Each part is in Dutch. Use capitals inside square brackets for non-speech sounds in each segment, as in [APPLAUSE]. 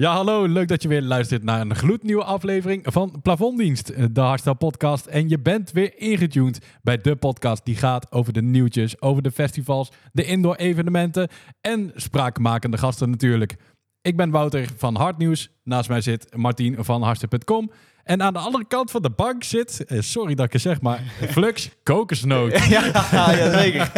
Ja, hallo. Leuk dat je weer luistert naar een gloednieuwe aflevering van Plafonddienst, de Hardstyle podcast. En je bent weer ingetuned bij de podcast die gaat over de nieuwtjes, over de festivals, de indoor evenementen en spraakmakende gasten natuurlijk. Ik ben Wouter van Hardnieuws. Naast mij zit Martien van Hartstikke.com. En aan de andere kant van de bank zit, eh, sorry dat ik het zeg, maar [LAUGHS] Flux Kokosnoot. ja, [LAUGHS] ja, zeker.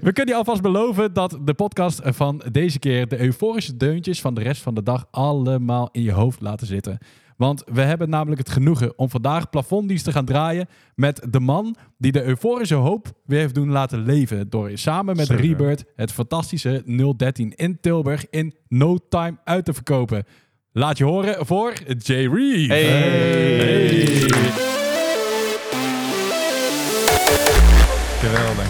We kunnen je alvast beloven dat de podcast van deze keer de euforische deuntjes van de rest van de dag allemaal in je hoofd laten zitten. Want we hebben namelijk het genoegen om vandaag plafonddienst te gaan draaien met de man die de euforische hoop weer heeft doen laten leven. Door samen met Zeker. Rebirth het fantastische 013 in Tilburg in no time uit te verkopen. Laat je horen voor Jay Reed. Hey. Hey.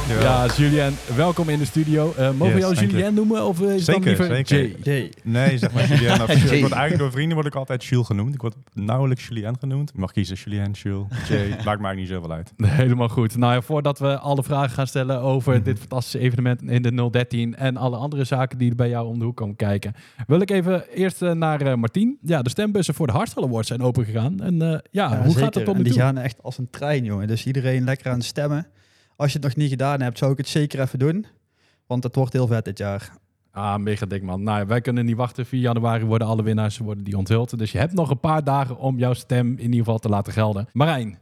Dankjewel. Ja, Julien, welkom in de studio. Eh, mogen we Yes, jou. Julien noemen of eh, is Zeker, dan liever zeker. Jay? Jay. Nee, zeg maar Julien. [LAUGHS] Of, Hey, ik word eigenlijk door vrienden word ik altijd Jules genoemd. Ik word nauwelijks Julien genoemd. Je mag kiezen Julien, Jules, Jay. [LAUGHS] Maakt mij niet zoveel uit. Helemaal goed. Nou ja, voordat we alle vragen gaan stellen over Mhm. dit fantastische evenement in de 013 en alle andere zaken die er bij jou om de hoek komen kijken, wil ik even eerst eh, naar eh, Martien. Ja, de stembussen voor de Hardstyle Awards zijn opengegaan. En eh, ja, Ja, hoe zeker. gaat het tot En nu Die toe? gaan echt als een trein, jongen. Dus iedereen lekker aan het stemmen. Als je het nog niet gedaan hebt, zou ik het zeker even doen. Want het wordt heel vet dit jaar. Ah, mega dik man. Nou, wij kunnen niet wachten. 4 januari worden alle winnaars worden die onthuld. Dus je hebt nog een paar dagen om jouw stem in ieder geval te laten gelden. Marijn,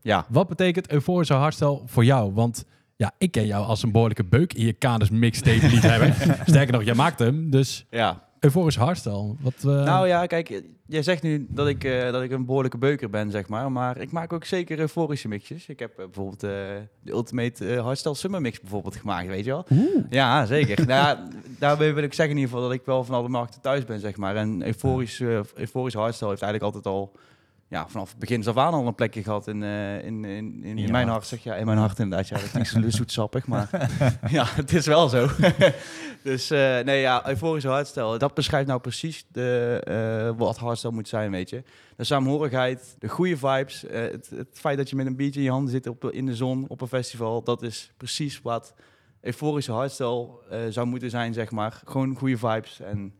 Ja. Wat betekent euforische hardstyle voor jou? Want ja, ik ken jou als een behoorlijke beuk in je kaders mixtape liefhebber. [LAUGHS] Sterker nog, jij maakt hem. Dus Ja, euforische hardstyle. Wat, eh, nou ja, kijk, jij zegt nu dat ik, eh, dat ik een behoorlijke beuker ben, zeg maar. Maar ik maak ook zeker euforische mixjes. Ik heb eh, bijvoorbeeld eh, de Ultimate Hardstyle Summer Mix bijvoorbeeld gemaakt, weet je wel. Ja, zeker. [LAUGHS] nou, ja, daarbij wil ik zeggen in ieder geval dat ik wel van alle markten thuis ben, zeg maar. En euforisch, euforische hardstyle heeft eigenlijk altijd al... Ja, vanaf het begin af aan al een plekje gehad in, eh, in, in, in, mijn hart. Zeg, ja, in mijn hart inderdaad. Ja, dat klinkt zo zoetsappig, [LAUGHS] maar [LAUGHS] ja, het is wel zo. [LAUGHS] dus eh, nee, ja, euforische hardstyle. Dat beschrijft nou precies de, eh, wat hardstyle moet zijn, weet je. De saamhorigheid, de goede vibes. het, het feit dat je met een biertje in je handen zit op, in de zon op een festival. Dat is precies wat euforische hardstyle eh, zou moeten zijn, zeg maar. Gewoon goede vibes en...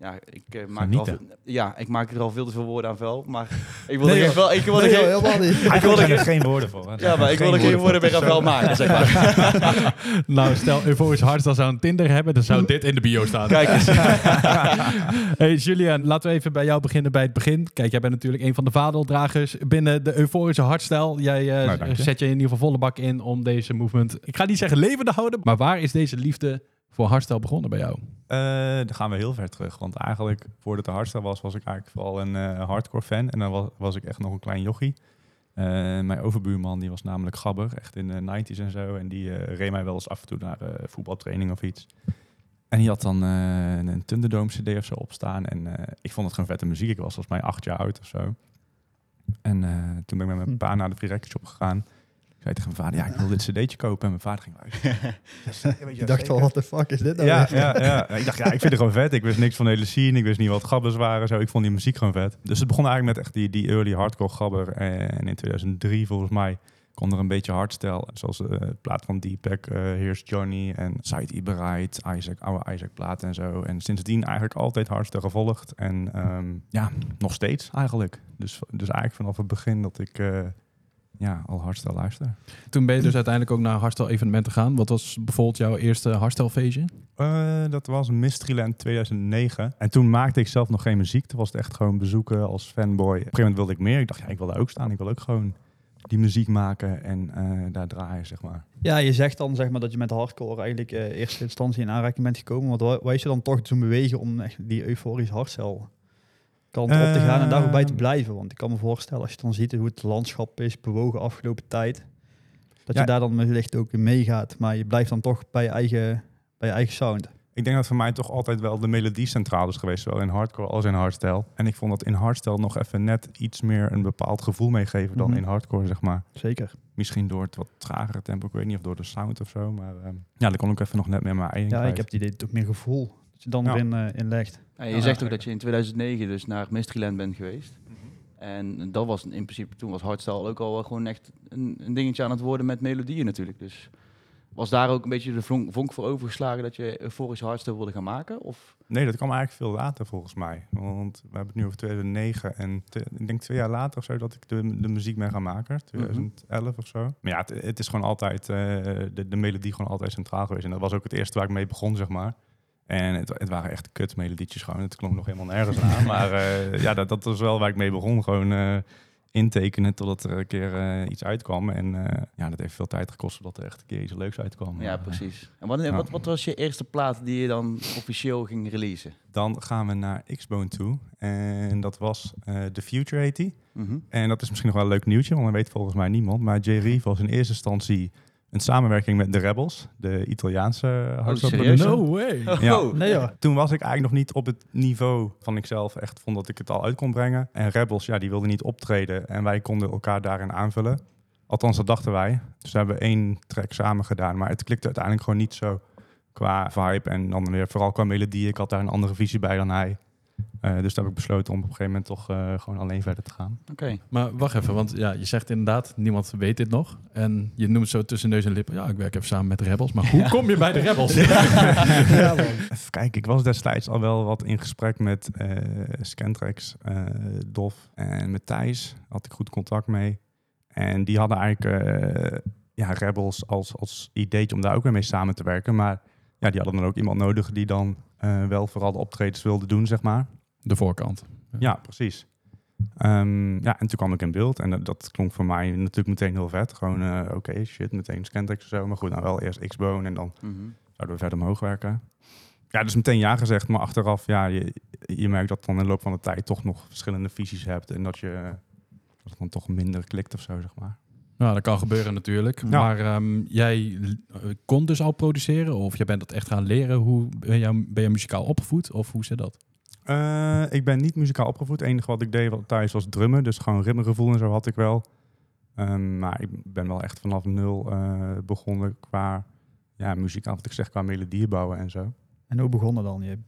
Ja, ik, eh, maak er al, ja, ik maak er al veel te veel woorden aan vuil, maar ik wil Nee, er wel, ik wil er Nee, geen, joh, helemaal niet. [LAUGHS] ik wil er geen, woorden voor. hè. ja, maar ik wil er geen woorden meer aan vuil maken, zeg maar. [LAUGHS] nou, stel euforische hardstyle zou een Tinder hebben, dan zou dit in de bio staan. Kijk eens. [LAUGHS] hey Julian, laten we even bij jou beginnen bij het begin. Kijk, jij bent natuurlijk een van de vadeldragers binnen de euforische hardstyle. Jij eh, Nou, zet je in ieder geval volle bak in om deze movement, ik ga niet zeggen levende houden, maar waar is deze liefde voor hardstyle begonnen bij jou? Eh, dan gaan we heel ver terug. Want eigenlijk, voordat de hardstyle was, was ik eigenlijk vooral een eh, hardcore fan. En dan was, was ik echt nog een klein jochie. Eh, mijn overbuurman, die was namelijk gabber, echt in de 90s en zo. En die reed mij wel eens af en toe naar voetbaltraining of iets. En die had dan een Thunderdome CD of zo opstaan. En ik vond het gewoon vette muziek. Ik was volgens mij acht jaar oud of zo. En toen ben ik met mijn Hm. pa naar de Free Record Shop gegaan. Ik zei tegen mijn vader, ja, ik wil dit cd'tje kopen. En mijn vader ging luisteren. [LAUGHS] Ik dacht wel, wat de fuck is dit nou Ja, ja, ja. Ik dacht, ja, ik vind het gewoon vet. Ik wist niks van de hele scene. Ik wist niet wat gabbers waren. Zo. Ik vond die muziek gewoon vet. Dus het begon eigenlijk met echt die, die early hardcore gabber. En in 2003 volgens mij kwam er een beetje hardstyle. Zoals de uh, plaat van Deepak, eh Here's Johnny en Said Ibereit, Isaac, oude Isaac plaat en zo. En sindsdien eigenlijk altijd hardstyle gevolgd. En ehm, ja, nog steeds eigenlijk. Dus, dus eigenlijk vanaf het begin dat ik eh, ja, al hardstyle luister. Toen ben je dus uiteindelijk ook naar hardstyle evenementen gegaan. Wat was bijvoorbeeld jouw eerste hardstyle feestje? Eh, dat was Mysteryland 2009. En toen maakte ik zelf nog geen muziek. Toen was het echt gewoon bezoeken als fanboy. Op een gegeven moment wilde ik meer. Ik dacht, ja, ik wil daar ook staan. Ik wil ook gewoon die muziek maken en eh, daar draaien, zeg maar. Ja, je zegt dan zeg maar, dat je met hardcore eigenlijk eh eerste instantie in aanraking bent gekomen. Want waar, waar is je dan toch doen bewegen om echt die euforische hardstyle kant op te gaan en daar ook bij te Ehm. blijven? Want ik kan me voorstellen, als je dan ziet hoe het landschap is bewogen afgelopen tijd, dat Ja. je daar dan wellicht ook in meegaat. Maar je blijft dan toch bij je eigen, bij je eigen sound. Ik denk dat voor mij toch altijd wel de melodie centraal is geweest. Zowel in hardcore als in hardstyle. En ik vond dat in hardstyle nog even net iets meer een bepaald gevoel meegeven dan Mhm. in hardcore, zeg maar. Zeker. Misschien door het wat tragere tempo. Ik weet niet of door de sound of zo. Maar ehm, ja, dan kon ik even nog net meer mijn eigen Ja, ik heb het idee dat het ook meer gevoel dat je dan Ja. erin eh, in legt. Ja, je Ja, zegt ook dat je in 2009 dus naar Mysteryland bent geweest. En dat was in principe, toen was hardstyle ook al wel gewoon echt een, een dingetje aan het worden met melodieën natuurlijk. Dus Was daar ook een beetje de vonk, voor overgeslagen dat je Euphorische Hardstyle wilde gaan maken? Of? Nee, dat kwam eigenlijk veel later volgens mij. Want we hebben het nu over 2009 en te- ik denk twee jaar later of zo dat ik de, de muziek ben gaan maken. 2011 of zo. Maar ja, het, het is gewoon altijd eh, de, de melodie gewoon altijd centraal geweest. En dat was ook het eerste waar ik mee begon, zeg maar. En het, het waren echt kut melodietjes gewoon. Het klonk nog helemaal nergens aan. [LAUGHS] Maar eh, ja, dat, dat was wel waar ik mee begon. Gewoon eh, intekenen totdat er een keer eh, iets uitkwam. En ja, dat heeft veel tijd gekost voordat er echt een keer iets leuks uitkwam. Ja, precies. En Ja. wat, wat was je eerste plaat die je dan officieel ging releasen? Dan gaan we naar X-Bone toe. En dat was The Future heet die. Mhm. En dat is misschien nog wel een leuk nieuwtje, want dat weet volgens mij niemand. Maar J. Reeve was in eerste instantie een samenwerking met de Rebels, de Italiaanse serieus? producer. No way. Ja. Oh, [LAUGHS] Nee joh. Toen was ik eigenlijk nog niet op het niveau van ikzelf echt vond dat ik het al uit kon brengen. En Rebels, ja, die wilden niet optreden en wij konden elkaar daarin aanvullen. Althans, dat dachten wij. Dus we hebben één track samen gedaan, maar het klikte uiteindelijk gewoon niet zo qua vibe en dan weer vooral qua melodie. Ik had daar een andere visie bij dan hij. Eh, dus daar heb ik besloten om op een gegeven moment toch eh, gewoon alleen verder te gaan. Oké. Maar wacht even, want ja, je zegt inderdaad, niemand weet dit nog. En je noemt zo tussen neus en lippen, ja, ik werk even samen met de Rebels. Maar hoe kom je bij de Rebels? [LAUGHS] Ja. Even kijken, ik was destijds al wel wat in gesprek met eh Scantrax, eh Dof en met Thijs. Had ik goed contact mee. En die hadden eigenlijk eh, ja, Rebels als, als ideetje om daar ook weer mee samen te werken. Maar ja, die hadden dan ook iemand nodig die dan eh, wel vooral de optredens wilde doen, zeg maar. De voorkant. Ja, precies. Ehm, ja, en toen kwam ik in beeld en dat, dat klonk voor mij natuurlijk meteen heel vet. Gewoon, eh, oké, shit, meteen Scantrax of zo. Maar goed, nou wel eerst X-Bone en dan Mhm. zouden we verder omhoog werken. Ja, dus meteen ja gezegd, maar achteraf, ja, je, je merkt dat dan in de loop van de tijd toch nog verschillende visies hebt en dat je dat het dan toch minder klikt of zo, zeg maar. Nou, dat kan gebeuren natuurlijk. Ja. Maar ehm, jij kon dus al produceren? Of jij bent dat echt gaan leren? Hoe ben je, ben je muzikaal opgevoed? Of hoe zit dat? Eh, ik ben niet muzikaal opgevoed. Het enige wat ik deed thuis was drummen, dus gewoon ritmegevoel en zo had ik wel. Ehm, maar ik ben wel echt vanaf nul eh, begonnen qua ja, muzikaal, wat ik zeg, qua melodieën bouwen en zo. En hoe begonnen dan? Je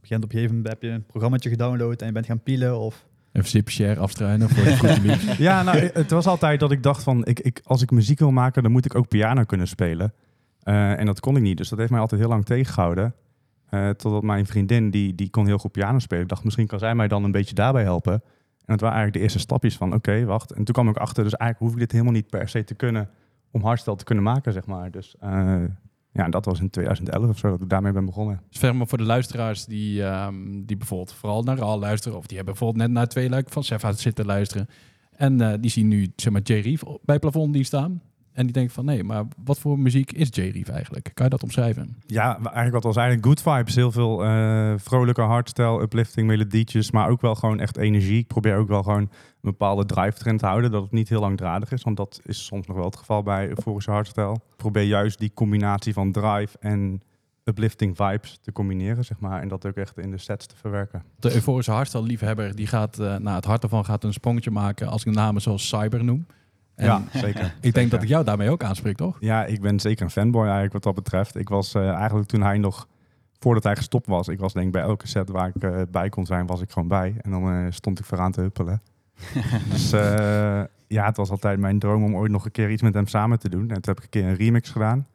begint op een gegeven moment, heb je een programmaatje gedownload en je bent gaan pielen of... Even zipshare afstruinen voor de goede. [LAUGHS] Ja, nou, het was altijd dat ik dacht van, ik, ik, als ik muziek wil maken, dan moet ik ook piano kunnen spelen. Eh, en dat kon ik niet, dus dat heeft mij altijd heel lang tegengehouden. Eh, totdat mijn vriendin, die, die kon heel goed piano spelen. Ik dacht, misschien kan zij mij dan een beetje daarbij helpen. En dat waren eigenlijk de eerste stapjes van, oké, wacht. En toen kwam ik achter, dus eigenlijk hoef ik dit helemaal niet per se te kunnen om hardstyle te kunnen maken, zeg maar. Dus eh, ja, dat was in 2011 of zo dat ik daarmee ben begonnen. Dus maar voor de luisteraars die, ehm, die bijvoorbeeld vooral naar Raal luisteren. Of die hebben bijvoorbeeld net naar twee luik van Sefa zitten luisteren. En eh, die zien nu zeg maar J. Bij plafond die staan. En die denken van nee, maar wat voor muziek is J. Reef eigenlijk? Kan je dat omschrijven? Ja, eigenlijk wat was eigenlijk good vibes. Heel veel eh, vrolijke hardstyle, uplifting melodietjes, maar ook wel gewoon echt energie. Ik probeer ook wel gewoon een bepaalde drive trend te houden, dat het niet heel langdradig is, want dat is soms nog wel het geval bij euforische hardstyle. Ik probeer juist die combinatie van drive en uplifting vibes te combineren, zeg maar, en dat ook echt in de sets te verwerken. De euforische hardstyle liefhebber die gaat uh, naar het hart ervan gaat een sprongetje maken als ik namen zoals Cyber noem. En ja, zeker. [LAUGHS] Ik denk dat ik jou daarmee ook aanspreek, toch? Ja, ik ben zeker een fanboy eigenlijk wat dat betreft. Ik was uh, eigenlijk toen hij nog, voordat hij gestopt was, ik was denk ik bij elke set waar ik uh, bij kon zijn, was ik gewoon bij. En dan uh, stond ik vooraan te huppelen. [LAUGHS] dus uh, ja, het was altijd mijn droom om ooit nog een keer iets met hem samen te doen. En toen heb ik een keer een remix gedaan.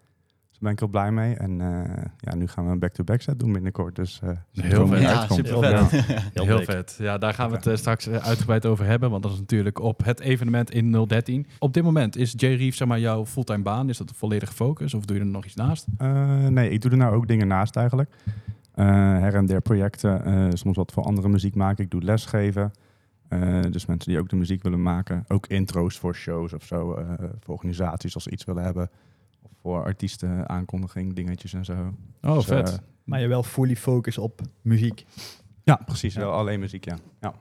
Dus daar ben ik heel blij mee. En uh, ja, nu gaan we een back-to-back set doen binnenkort. Dus uh, heel vet. Ja, super vet. Ja. [LAUGHS] Heel, heel vet. Ja, daar gaan we het uh, straks uitgebreid over hebben. Want dat is natuurlijk op het evenement in 013. Op dit moment is J. Reef zeg maar jouw fulltime baan. Is dat een volledige focus? Of doe je er nog iets naast? Uh, nee, ik doe er nou ook dingen naast eigenlijk. Uh, her en der projecten. Uh, soms wat voor andere muziek maken. Ik doe lesgeven. Uh, dus mensen die ook de muziek willen maken. Ook intro's voor shows of zo. Uh, voor organisaties als ze iets willen hebben. Voor artiesten aankondiging, dingetjes en zo. Oh, dus, vet. Uh, maar je wel fully focus op muziek. Ja, precies. Ja. Wel alleen muziek, ja. ja.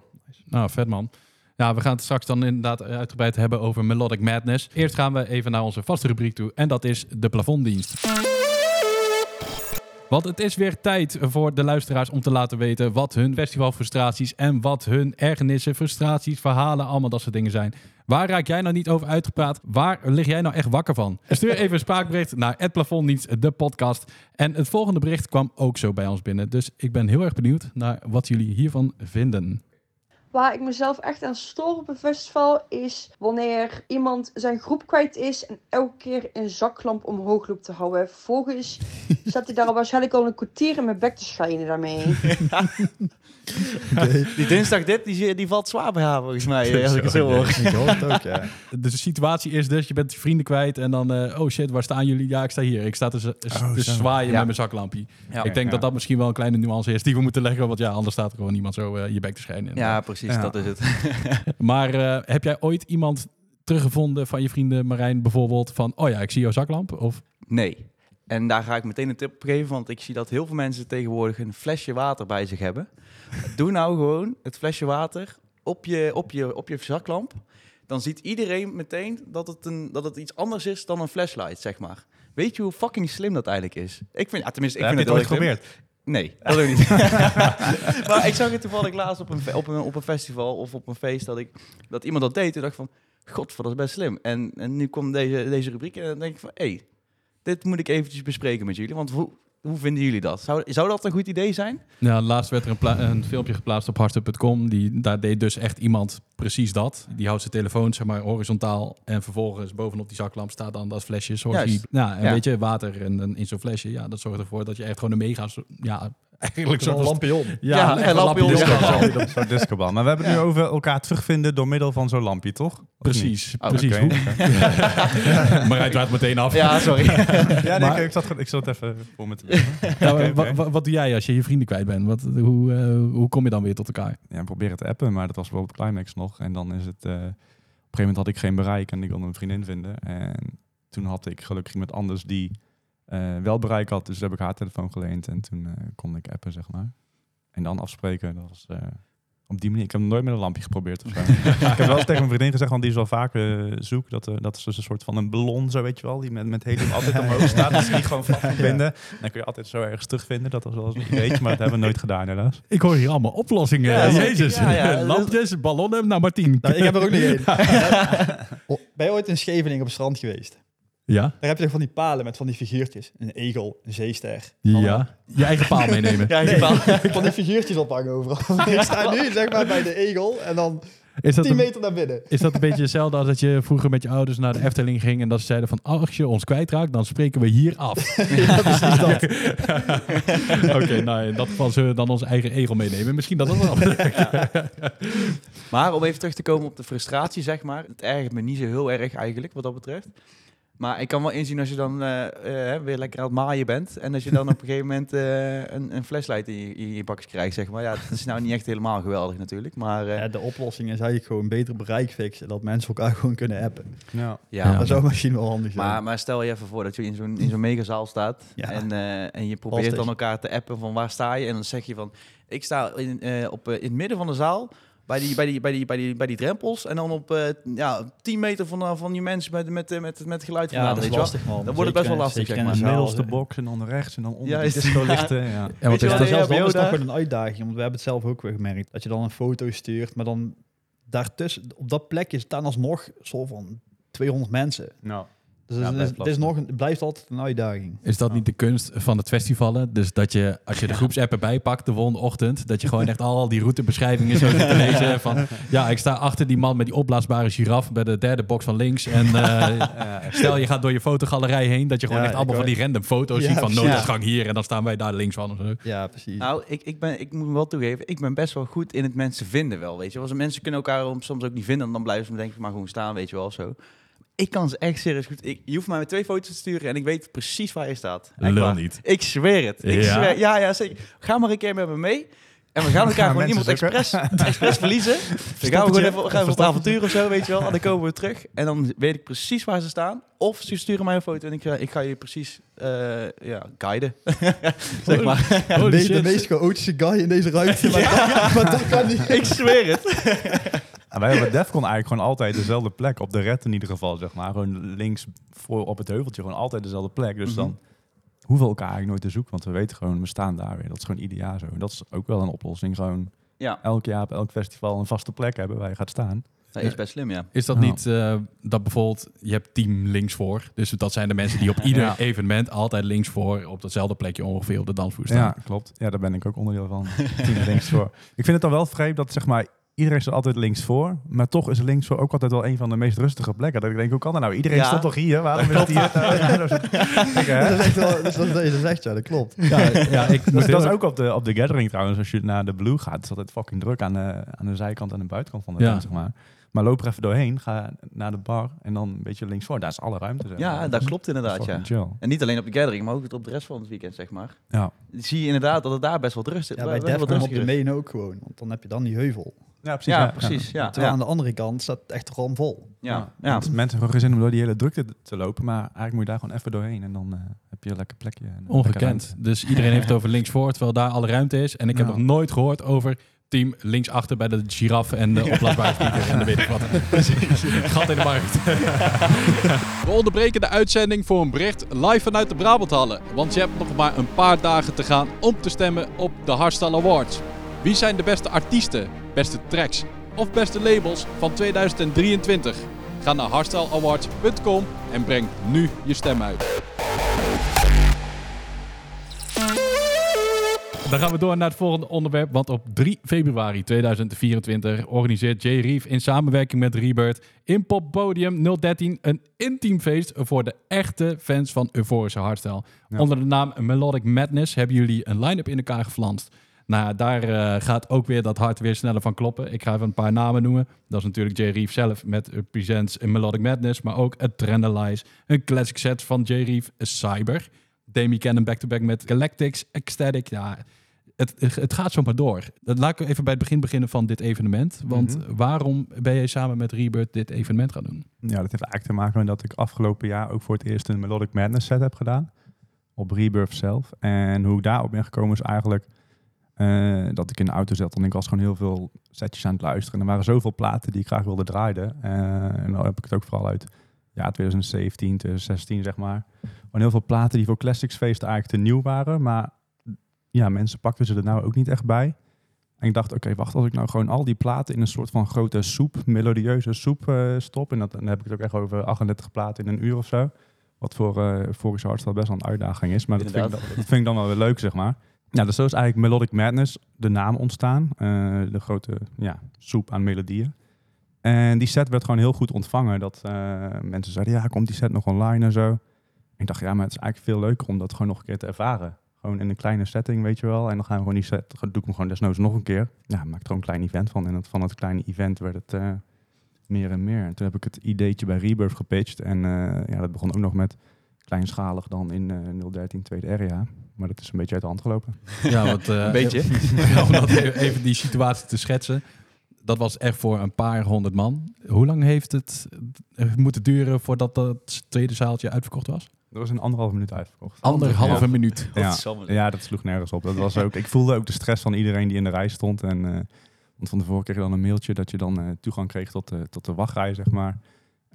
Nou, vet man. Ja, we gaan het straks dan inderdaad uitgebreid hebben over Melodic Madness. Eerst gaan we even naar onze vaste rubriek toe. En dat is de plafonddienst. Want het is weer tijd voor de luisteraars om te laten weten wat hun festivalfrustraties en wat hun ergernissen, frustraties, verhalen, allemaal dat soort dingen zijn. Waar raak jij nou niet over uitgepraat? Waar lig jij nou echt wakker van? Stuur even een spraakbericht naar het plafonddienst, de podcast. En het volgende bericht kwam ook zo bij ons binnen. Dus ik ben heel erg benieuwd naar wat jullie hiervan vinden. Waar ik mezelf echt aan stoor op een festival is wanneer iemand zijn groep kwijt is en elke keer een zaklamp omhoog loopt te houden. Vervolgens [LAUGHS] zat hij daar waarschijnlijk al een kwartier in mijn bek te schijnen daarmee. [LAUGHS] Die dinsdag dit, die, die valt zwaar bij haar volgens mij, eh, als ik het zo hoor. Ik hoor het ook, ja. Dus [LAUGHS] de situatie is dus, je bent je vrienden kwijt en dan, eh, oh shit, waar staan jullie? Ja, ik sta hier. Ik sta Oh, zo. zwaaien Ja. met mijn zaklampje. Ja. ik denk ja. dat dat misschien wel een kleine nuance is die we moeten leggen, want ja, anders staat er gewoon niemand zo eh, je bek te schijnen. Ja, precies, Ja. dat is het. [LAUGHS] Maar eh, heb jij ooit iemand teruggevonden van je vrienden Marijn bijvoorbeeld van, oh ja, ik zie jouw zaklamp? Of Nee. En daar ga ik meteen een tip op geven, want ik zie dat heel veel mensen tegenwoordig een flesje water bij zich hebben. [LAUGHS] Doe nou gewoon het flesje water op je, op je, op je zaklamp. Dan ziet iedereen meteen dat het, een, dat het iets anders is dan een flashlight, zeg maar. Weet je hoe fucking slim dat eigenlijk is? Ik vind, ja, tenminste, ik Heb vind je het ooit geprobeerd? Nee, [LAUGHS] dat ook niet. [LAUGHS] maar ik zag het toevallig laatst op een, op, een, op een festival of op een feest dat, ik, dat iemand dat deed. En dacht van, god, dat is best slim. En, en nu komt deze, deze rubriek en dan denk ik van, hé, hey, dit moet ik eventjes bespreken met jullie. Want hoe, hoe vinden jullie dat? Zou, zou dat een goed idee zijn? Ja, laatst werd er een, een filmpje geplaatst op hardstep.com. Die, daar deed dus echt iemand precies dat. Die houdt zijn telefoon zeg maar horizontaal. En vervolgens bovenop die zaklamp staat dan dat flesje. Zoals die, ja, een Ja. beetje water en, en in zo'n flesje. Ja, dat zorgt ervoor dat je echt gewoon een mega... Ja, eigenlijk Zo'n lampion. Ja, Ja, een een lampion. lampion. Ja. Zo'n discobal. Maar we hebben het nu over elkaar terugvinden door middel van zo'n lampje, toch? Precies, Oh, precies. Hoe- [LAUGHS] maar hij draait meteen af. Ja, sorry. [LAUGHS] Ja, nee, Maar- ik, zat, ik zat even voor me te doen. Ja, wat doe jij als je je vrienden kwijt bent? Wat, hoe, eh, hoe kom je dan weer tot elkaar? Ja, proberen te appen, maar dat was wel op Climax nog. En dan is het... eh, op een gegeven moment had ik geen bereik en ik wilde een vriendin vinden. En toen had ik gelukkig iemand anders die eh, wel bereik had. Dus heb ik haar telefoon geleend en toen eh, kon ik appen, zeg maar. En dan afspreken, dat was... eh, op die manier. Ik heb nog nooit met een lampje geprobeerd of zo. [LAUGHS] ik heb wel eens tegen mijn vriendin gezegd, want die is wel vaak eh, zoek. Dat, dat is dus een soort van een ballon, zo weet je wel. Die met, met helium [LAUGHS] altijd omhoog staat. Dus die gewoon vast moet binden. Dan kun je altijd zo ergens terugvinden. Dat was wel eens een ideetje, maar dat hebben we nooit gedaan helaas. Ik hoor hier allemaal oplossingen. Ja. Jezus. Ja, ja. Lampjes, ballonnen, nou Martien. Nou, ik heb er ook nog [LAUGHS] één. Ben je ooit in Scheveningen op het strand geweest? Ja? Daar heb je toch van die palen met van die figuurtjes. Een egel, een zeester. Ja. Je eigen paal meenemen. [LAUGHS] Ja, Nee, [LAUGHS] van die figuurtjes ophangen overal. [LAUGHS] ik sta nu zeg maar bij de egel en dan Is dat, 10 een, meter naar binnen. is dat een beetje hetzelfde als dat je vroeger met je ouders naar de Efteling ging en dat ze zeiden van als je ons kwijtraakt, dan spreken we hier af. ja, precies dat. Oké, nou in dat geval zullen we dan onze eigen egel meenemen. Misschien dat dat wel. Maar om even terug te komen op de frustratie, zeg maar. Het ergert me niet zo heel erg eigenlijk, wat dat betreft. Maar ik kan wel inzien als je dan eh, eh, weer lekker aan het maaien bent. En als je dan op een gegeven moment eh, een, een flashlight in je, in je bakjes krijgt, zeg maar. Ja, dat is nou niet echt helemaal geweldig natuurlijk. Maar eh, Ja, de oplossing is eigenlijk gewoon beter bereik fixen. Dat mensen elkaar gewoon kunnen appen. Ja. ja. Ja. Dat zou misschien wel handig zijn. Maar, maar stel je even voor dat je in zo'n, in zo'n megazaal staat Ja. en, eh, en je probeert Lastig. dan elkaar te appen van waar sta je. En dan zeg je van, ik sta in, eh, op, in het midden van de zaal bij die, bij die, bij die, bij die, bij die drempels. En dan op eh, ja, 10 meter van, van die mensen met, met, eh, met, met geluid ja, vandaan, dat is je lastig man. Dan wordt het best wel lastig, zeker zeg maar. Middelste box en dan rechts en dan onder Ja, de is- discolichten. Ja. Ja, je is wel, dat, zelfs is een uitdaging. Want we hebben het zelf ook weer gemerkt. Dat je dan een foto stuurt, maar dan daartussen, op dat plekje staan alsnog zo van 200 mensen. Nou, Dus Ja, het, is, blijft het, is nog, een- het blijft altijd een uitdaging. is dat niet de kunst van het festivalen? Dus dat je, als je de groepsapp erbij pakt de volgende ochtend, dat je gewoon echt al die routebeschrijvingen zo zit te [LAUGHS] lezen. Van, ja, ik sta achter die man met die opblaasbare giraf bij de derde box van links. En eh, [LAUGHS] stel je gaat door je fotogalerij heen, dat je gewoon Ja, echt allemaal van die random foto's Ja, ziet van nooduitgang hier en dan staan wij daar links van of zo. Ja, precies. Nou, ik, ik, ben, ik moet wel toegeven, ik ben best wel goed in het mensen vinden wel, weet je. Als mensen kunnen elkaar soms ook niet vinden, dan blijven ze me denk ik maar gewoon staan, weet je wel, zo. Ik kan ze echt serieus goed. Ik, je hoeft mij met twee foto's te sturen en ik weet precies waar je staat. Echt Lul waar. niet. Ik zweer het. Ik Ja? zweer, ja, ja, zeker. Ga maar een keer met me mee. En we gaan [LAUGHS] elkaar gewoon iemand expres, [LAUGHS] expres verliezen. Dan gaan we gewoon even, gaan we op avontuur of zo, weet je wel. En dan komen we terug. En dan weet ik precies waar ze staan. Of ze sturen mij een foto en ik ga, ik ga je precies eh, ja, guiden. [LAUGHS] zeg maar. de, Holy meest- de shit. meest chaotische guy in deze ruimte. Maar, dat, maar dat kan niet. ik zweer het. En wij hebben Defcon eigenlijk gewoon altijd dezelfde plek. Op de red in ieder geval, zeg maar. Gewoon links voor op het heuveltje. Gewoon altijd dezelfde plek. Dus Mhm. dan hoeven we elkaar eigenlijk nooit te zoeken. Want we weten gewoon, we staan daar weer. Dat is gewoon ieder jaar zo. En dat is ook wel een oplossing. Gewoon Ja, elk jaar op elk festival een vaste plek hebben waar je gaat staan. dat is best slim, ja. Is dat niet eh, dat bijvoorbeeld, je hebt team links voor. Dus dat zijn de mensen die op [LAUGHS] ieder Ja. evenement altijd links voor op datzelfde plekje ongeveer op de dansvloer staan. Ja, klopt. Ja, daar ben ik ook onderdeel van. [LAUGHS] Team links voor. Ik vind het dan wel vreemd dat zeg maar iedereen staat altijd links voor. Maar toch is links voor ook altijd wel een van de meest rustige plekken. Dat ik denk, hoe kan dat nou? Iedereen Ja. stond toch hier? Waarom is het hier? [LAUGHS] Ja, dat is- is echt wel, dat is, dat is, dat is echt, ja, dat klopt. Ja, ja ik Dat, moet is- dat is ook op de, op de gathering trouwens. Als je naar de Blue gaat, is altijd fucking druk aan de, aan de zijkant en de buitenkant van de Ja. tent, zeg maar. Maar loop er even doorheen, ga naar de bar en dan een beetje links voor. Daar is alle ruimte. zeg maar. Ja, dat klopt inderdaad, ja. Chill. En niet alleen op de gathering, maar ook op de rest van het weekend, zeg maar. Ja. Zie je inderdaad dat het daar best wel rustig Ja, wel- bij Defcon op de is. main ook gewoon. Want dan heb je dan die heuvel. Ja, precies. Ja, precies. Ja, Terwijl aan de andere kant staat het echt ramvol. ja, Ja. Mensen hebben gewoon geen zin om door die hele drukte te lopen. Maar eigenlijk moet je daar gewoon even doorheen. En dan eh, heb je een lekker plekje. en, lekker ongekend. Dus iedereen heeft het over [LAUGHS] links voor, terwijl daar alle ruimte is. En ik heb nog nooit gehoord over team linksachter bij de giraffe en de [LAUGHS] opblaasbare speaker en de weet ik wat. [LAUGHS] Gat in de markt. We onderbreken de uitzending voor een bericht live vanuit de Brabanthallen. Want je hebt nog maar een paar dagen te gaan om te stemmen op de Hardstyle Awards. Wie zijn de beste artiesten, beste tracks of beste labels van 2023? Ga naar hardstyleawards.com en breng nu je stem uit. Dan gaan we door naar het volgende onderwerp. Want op 3 februari 2024 organiseert Jay Reef in samenwerking met Rebirth in Pop Podium 013 een intiem feest voor de echte fans van euforische hardstyle. Ja. Onder de naam Melodic Madness hebben jullie een line-up in elkaar geflanst. Nou, daar eh, gaat ook weer dat hart weer sneller van kloppen. Ik ga even een paar namen noemen. Dat is natuurlijk Jay Reef zelf met uh, Presents in Melodic Madness, maar ook Adrenalize, een classic set van Jay Reef, Cyber. Demi Cannon back-to-back met Galactics, Ecstatic. Ja, het, het gaat zomaar door. Dat laat ik even bij het begin beginnen van dit evenement. Want Mhm. waarom ben jij samen met Rebirth dit evenement gaan doen? Ja, dat heeft eigenlijk te maken met dat ik afgelopen jaar ook voor het eerst een Melodic Madness set heb gedaan. Op Rebirth zelf. En hoe ik daarop ben gekomen is eigenlijk eh, dat ik in de auto zat. En ik was gewoon heel veel setjes aan het luisteren. En er waren zoveel platen die ik graag wilde draaien. Eh, en dan heb ik het ook vooral uit ja, 2017, 2016 zeg maar. Gewoon heel veel platen die voor Classics feesten eigenlijk te nieuw waren. Maar ja, mensen pakten ze er nou ook niet echt bij. En ik dacht, oké, wacht, als ik nou gewoon al die platen in een soort van grote soep, melodieuze soep eh, stop. En dat, dan heb ik het ook echt over 38 platen in een uur of zo. Wat voor uh, Vorische Hardstyle best wel een uitdaging is. Maar dat vind, ik, dan- dat vind ik dan wel weer leuk, zeg maar. Ja, dus zo is eigenlijk Melodic Madness de naam ontstaan. Eh, de grote ja, soep aan melodieën. En die set werd gewoon heel goed ontvangen. Dat eh, mensen zeiden, ja, komt die set nog online en zo. Ik dacht, ja, maar het is eigenlijk veel leuker om dat gewoon nog een keer te ervaren. Gewoon in een kleine setting, weet je wel. En dan gaan we gewoon die set, doe ik hem gewoon desnoods nog een keer. Ja, maak er een klein event van. En het, van het kleine event werd het eh, meer en meer. En toen heb ik het ideetje bij Rebirth gepitcht. En ja, dat begon ook nog met kleinschalig dan in eh 013 tweede area. Maar dat is een beetje uit de hand gelopen. [LAUGHS] Ja, want, [LAUGHS] eh, Een beetje. [LAUGHS] om dat even, even die situatie te schetsen. Dat was echt voor een paar honderd man. Hoe lang heeft het eh, moeten duren voordat dat tweede zaaltje uitverkocht was? Dat was in anderhalf minuut uitverkocht. Anderhalve Ja. minuut. Ja, dat sloeg nergens op. Dat was ook, ik voelde ook de stress van iedereen die in de rij stond. En, eh, want van tevoren kreeg je dan een mailtje dat je dan eh, toegang kreeg tot de, tot de wachtrij, zeg maar.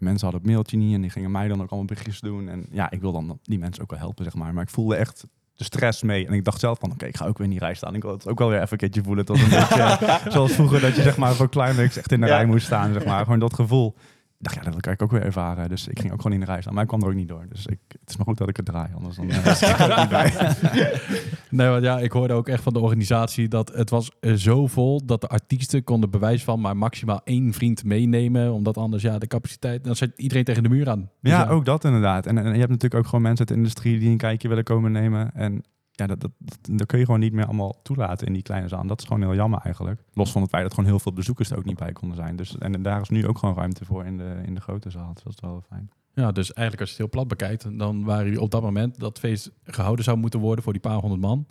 En mensen hadden het mailtje niet en die gingen mij dan ook allemaal berichtjes doen. En ja, ik wil dan die mensen ook wel helpen, zeg maar. Maar ik voelde echt de stress mee. En ik dacht zelf van, oké, ik ga ook weer in die rij staan. Ik wil het ook wel weer even een keertje voelen. Het was een [LAUGHS] beetje eh, zoals vroeger dat je zeg maar voor Climax echt in de Ja. rij moest staan, zeg maar. Gewoon dat gevoel. Dacht, ja, dat kan ik ook weer ervaren. Dus ik ging ook gewoon in de rij staan. Maar ik kwam er ook niet door. Dus ik, het is maar goed dat ik het draai. Anders dan eh, [LAUGHS] niet bij. [LAUGHS] Nee, want ja, ik hoorde ook echt van de organisatie dat het was eh, zo vol dat de artiesten konden bewijs van maar maximaal één vriend meenemen, omdat anders ja de capaciteit, dan zit iedereen tegen de muur aan. Dus Ja, ook dat inderdaad. En, en je hebt natuurlijk ook gewoon mensen uit de industrie die een kijkje willen komen nemen. En ja, dat, dat, dat, dat kun je gewoon niet meer allemaal toelaten in die kleine zaal. Dat is gewoon heel jammer eigenlijk. Los van het feit dat gewoon heel veel bezoekers er ook niet bij konden zijn. Dus, en daar is nu ook gewoon ruimte voor in de, in de grote zaal. Dus dat is wel fijn. Ja, dus eigenlijk als je het heel plat bekijkt, dan waren jullie op dat moment dat feest gehouden zou moeten worden voor die paar honderd man.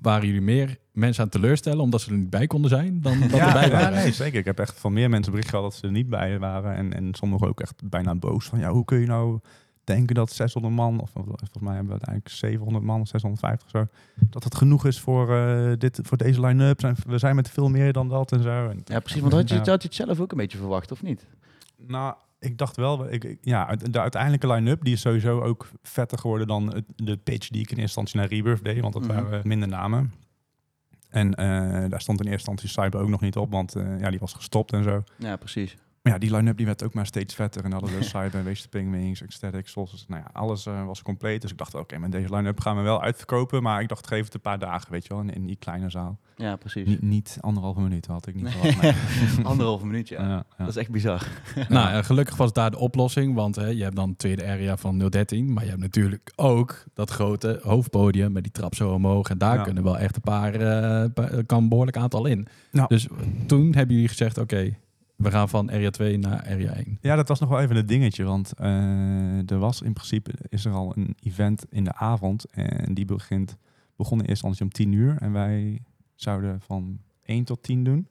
Waren jullie meer mensen aan teleurstellen omdat ze er niet bij konden zijn dan [LAUGHS] dat erbij ja, waren? nee, zeker. Ik heb echt van meer mensen bericht gehad dat ze er niet bij waren. En, en sommigen ook echt bijna boos van, ja, hoe kun je nou denken dat 600 man, of volgens mij hebben we uiteindelijk 700 man of 650 of zo, dat het genoeg is voor, eh, dit, voor deze line-up. Zijn- We zijn met veel meer dan dat en zo. En Ja, precies. Want had je, Ja. had je het zelf ook een beetje verwacht, of niet? Nou, ik dacht wel, ik, ja, de uiteindelijke line-up die is sowieso ook vetter geworden dan de pitch die ik in eerste instantie naar Rebirth deed, want dat Mhm. waren minder namen. En eh, daar stond in eerste instantie Cyber ook nog niet op, want eh, ja, die was gestopt en zo. Ja, precies. Maar ja, die line-up die werd ook maar steeds vetter. En hadden we Cyber, Waste Wings, Ecstatic, Solstice. Nou ja, alles eh, was compleet. Dus ik dacht, oké, met deze line-up gaan we wel uitverkopen. Maar ik dacht, geef het een paar dagen, weet je wel, in, in die kleine zaal. Ja, precies. Niet, niet anderhalve minuut had ik niet Nee. verwacht. nee. [LAUGHS] Anderhalve minuut, ja. Ja, ja. Dat is echt bizar. [LAUGHS] Nou, eh, gelukkig was daar de oplossing, want hè, je hebt dan tweede area van 013, maar je hebt natuurlijk ook dat grote hoofdpodium met die trap zo omhoog en daar Ja. kunnen wel echt een paar, eh, kan een behoorlijk aantal in. Nou. Dus toen hebben jullie gezegd, oké, we gaan van area 2 naar area 1. Ja, dat was nog wel even een dingetje. Want eh, er was in principe is er al een event in de avond. En die begint, begon in eerste instantie om 10 uur. En wij zouden van 1 tot 10 doen.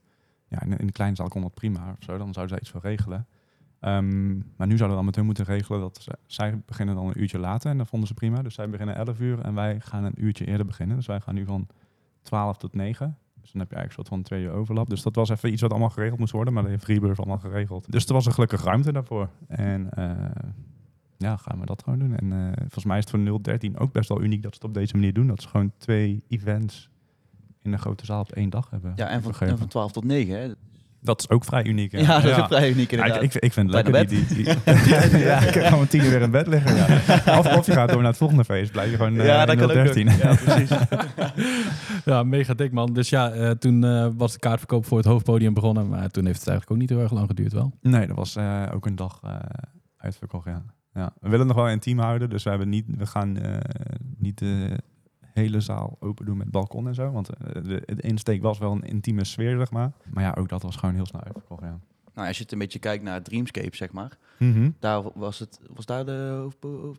Ja, in, de kleine zaal kon dat prima of zo. Dan zouden zij iets voor regelen. Ehm, maar nu zouden we dan met hun moeten regelen dat zij beginnen dan een uurtje later. En dat vonden ze prima. Dus zij beginnen 11 uur en wij gaan een uurtje eerder beginnen. Dus wij gaan nu van 12 tot 9. Dus dan heb je eigenlijk een soort van twee uur overlap. Dus dat was even iets wat allemaal geregeld moest worden. Maar de Freebird allemaal geregeld. Dus er was er gelukkig ruimte daarvoor. En eh, ja, gaan we dat gewoon doen. En eh, volgens mij is het voor 013 ook best wel uniek dat ze het op deze manier doen. Dat ze gewoon twee events in een grote zaal op één dag hebben. Ja, en van, en van 12 tot 9, hè. Dat is ook vrij uniek. Ja, dat is ook vrij uniek inderdaad. ik, ik, ik vind het lekker. [LAUGHS] Die, die, die- ja, ik kan gewoon tien uur weer in bed liggen. Ja. [LAUGHS] Of, of je gaat door naar het volgende feest. Blijf je gewoon eh, ja, dat in kan ook. 013. nog. Ja, precies. [LAUGHS] Ja, mega dik man. Dus ja, eh, toen eh, was de kaartverkoop voor het hoofdpodium begonnen, maar toen heeft het eigenlijk ook niet heel erg lang geduurd wel. Nee, dat was eh, ook een dag eh, uitverkocht, ja. ja. We willen het nog wel intiem houden, dus we, hebben niet, we gaan eh, niet de hele zaal open doen met balkon en zo. Want eh, de, de insteek was wel een intieme sfeer, zeg maar. Maar ja, ook dat was gewoon heel snel uitverkocht, ja. Nou, als je het een beetje kijkt naar Dreamscape, zeg maar. Daar was het, was daar de,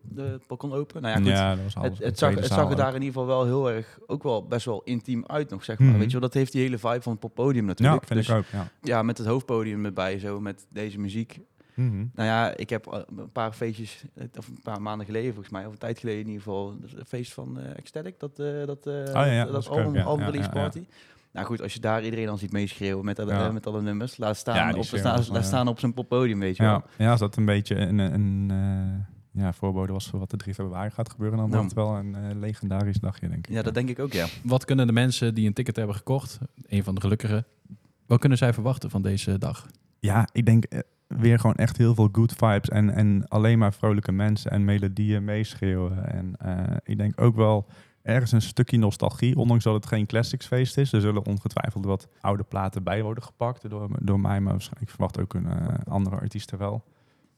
de balkon open? Nou ja, goed. Ja, dat was alles. Het, het, zag, het zag er daar in ieder geval wel heel erg, ook wel best wel intiem uit nog, zeg maar. Mhm. Weet je wel, dat heeft die hele vibe van het poppodium Ja, natuurlijk. vind dus, ik ook, ja. Ja, met het hoofdpodium erbij, zo met deze muziek. Mhm. Nou ja, ik heb eh, een paar feestjes, eh, of een paar maanden geleden volgens mij, of een tijd geleden in ieder geval, dus een feest van eh Ecstatic, dat, eh dat, eh ja, ja, dat, dat album, album release party. Nou goed, als je daar iedereen dan ziet meeschreeuwen met, Ja. eh, met alle nummers, laat staan, Ja, op, was, laat eh, staan op zijn poppodium, weet je wel. Ja, ja, als dat een beetje een, een eh, ja, voorbode was voor wat de 3 februari gaat gebeuren, dan Nou. wordt het wel een eh, legendarisch dagje, denk ik. Ja, dat denk ik ook, ja. Wat kunnen de mensen die een ticket hebben gekocht, een van de gelukkigen, wat kunnen zij verwachten van deze dag? Ja, ik denk eh, weer gewoon echt heel veel good vibes en, en alleen maar vrolijke mensen en melodieën meeschreeuwen. En eh, ik denk ook wel ergens een stukje nostalgie, ondanks dat het geen classics feest is. Er zullen ongetwijfeld wat oude platen bij worden gepakt door, door mij, maar waarschijnlijk- verwacht ook een eh, andere artiesten wel.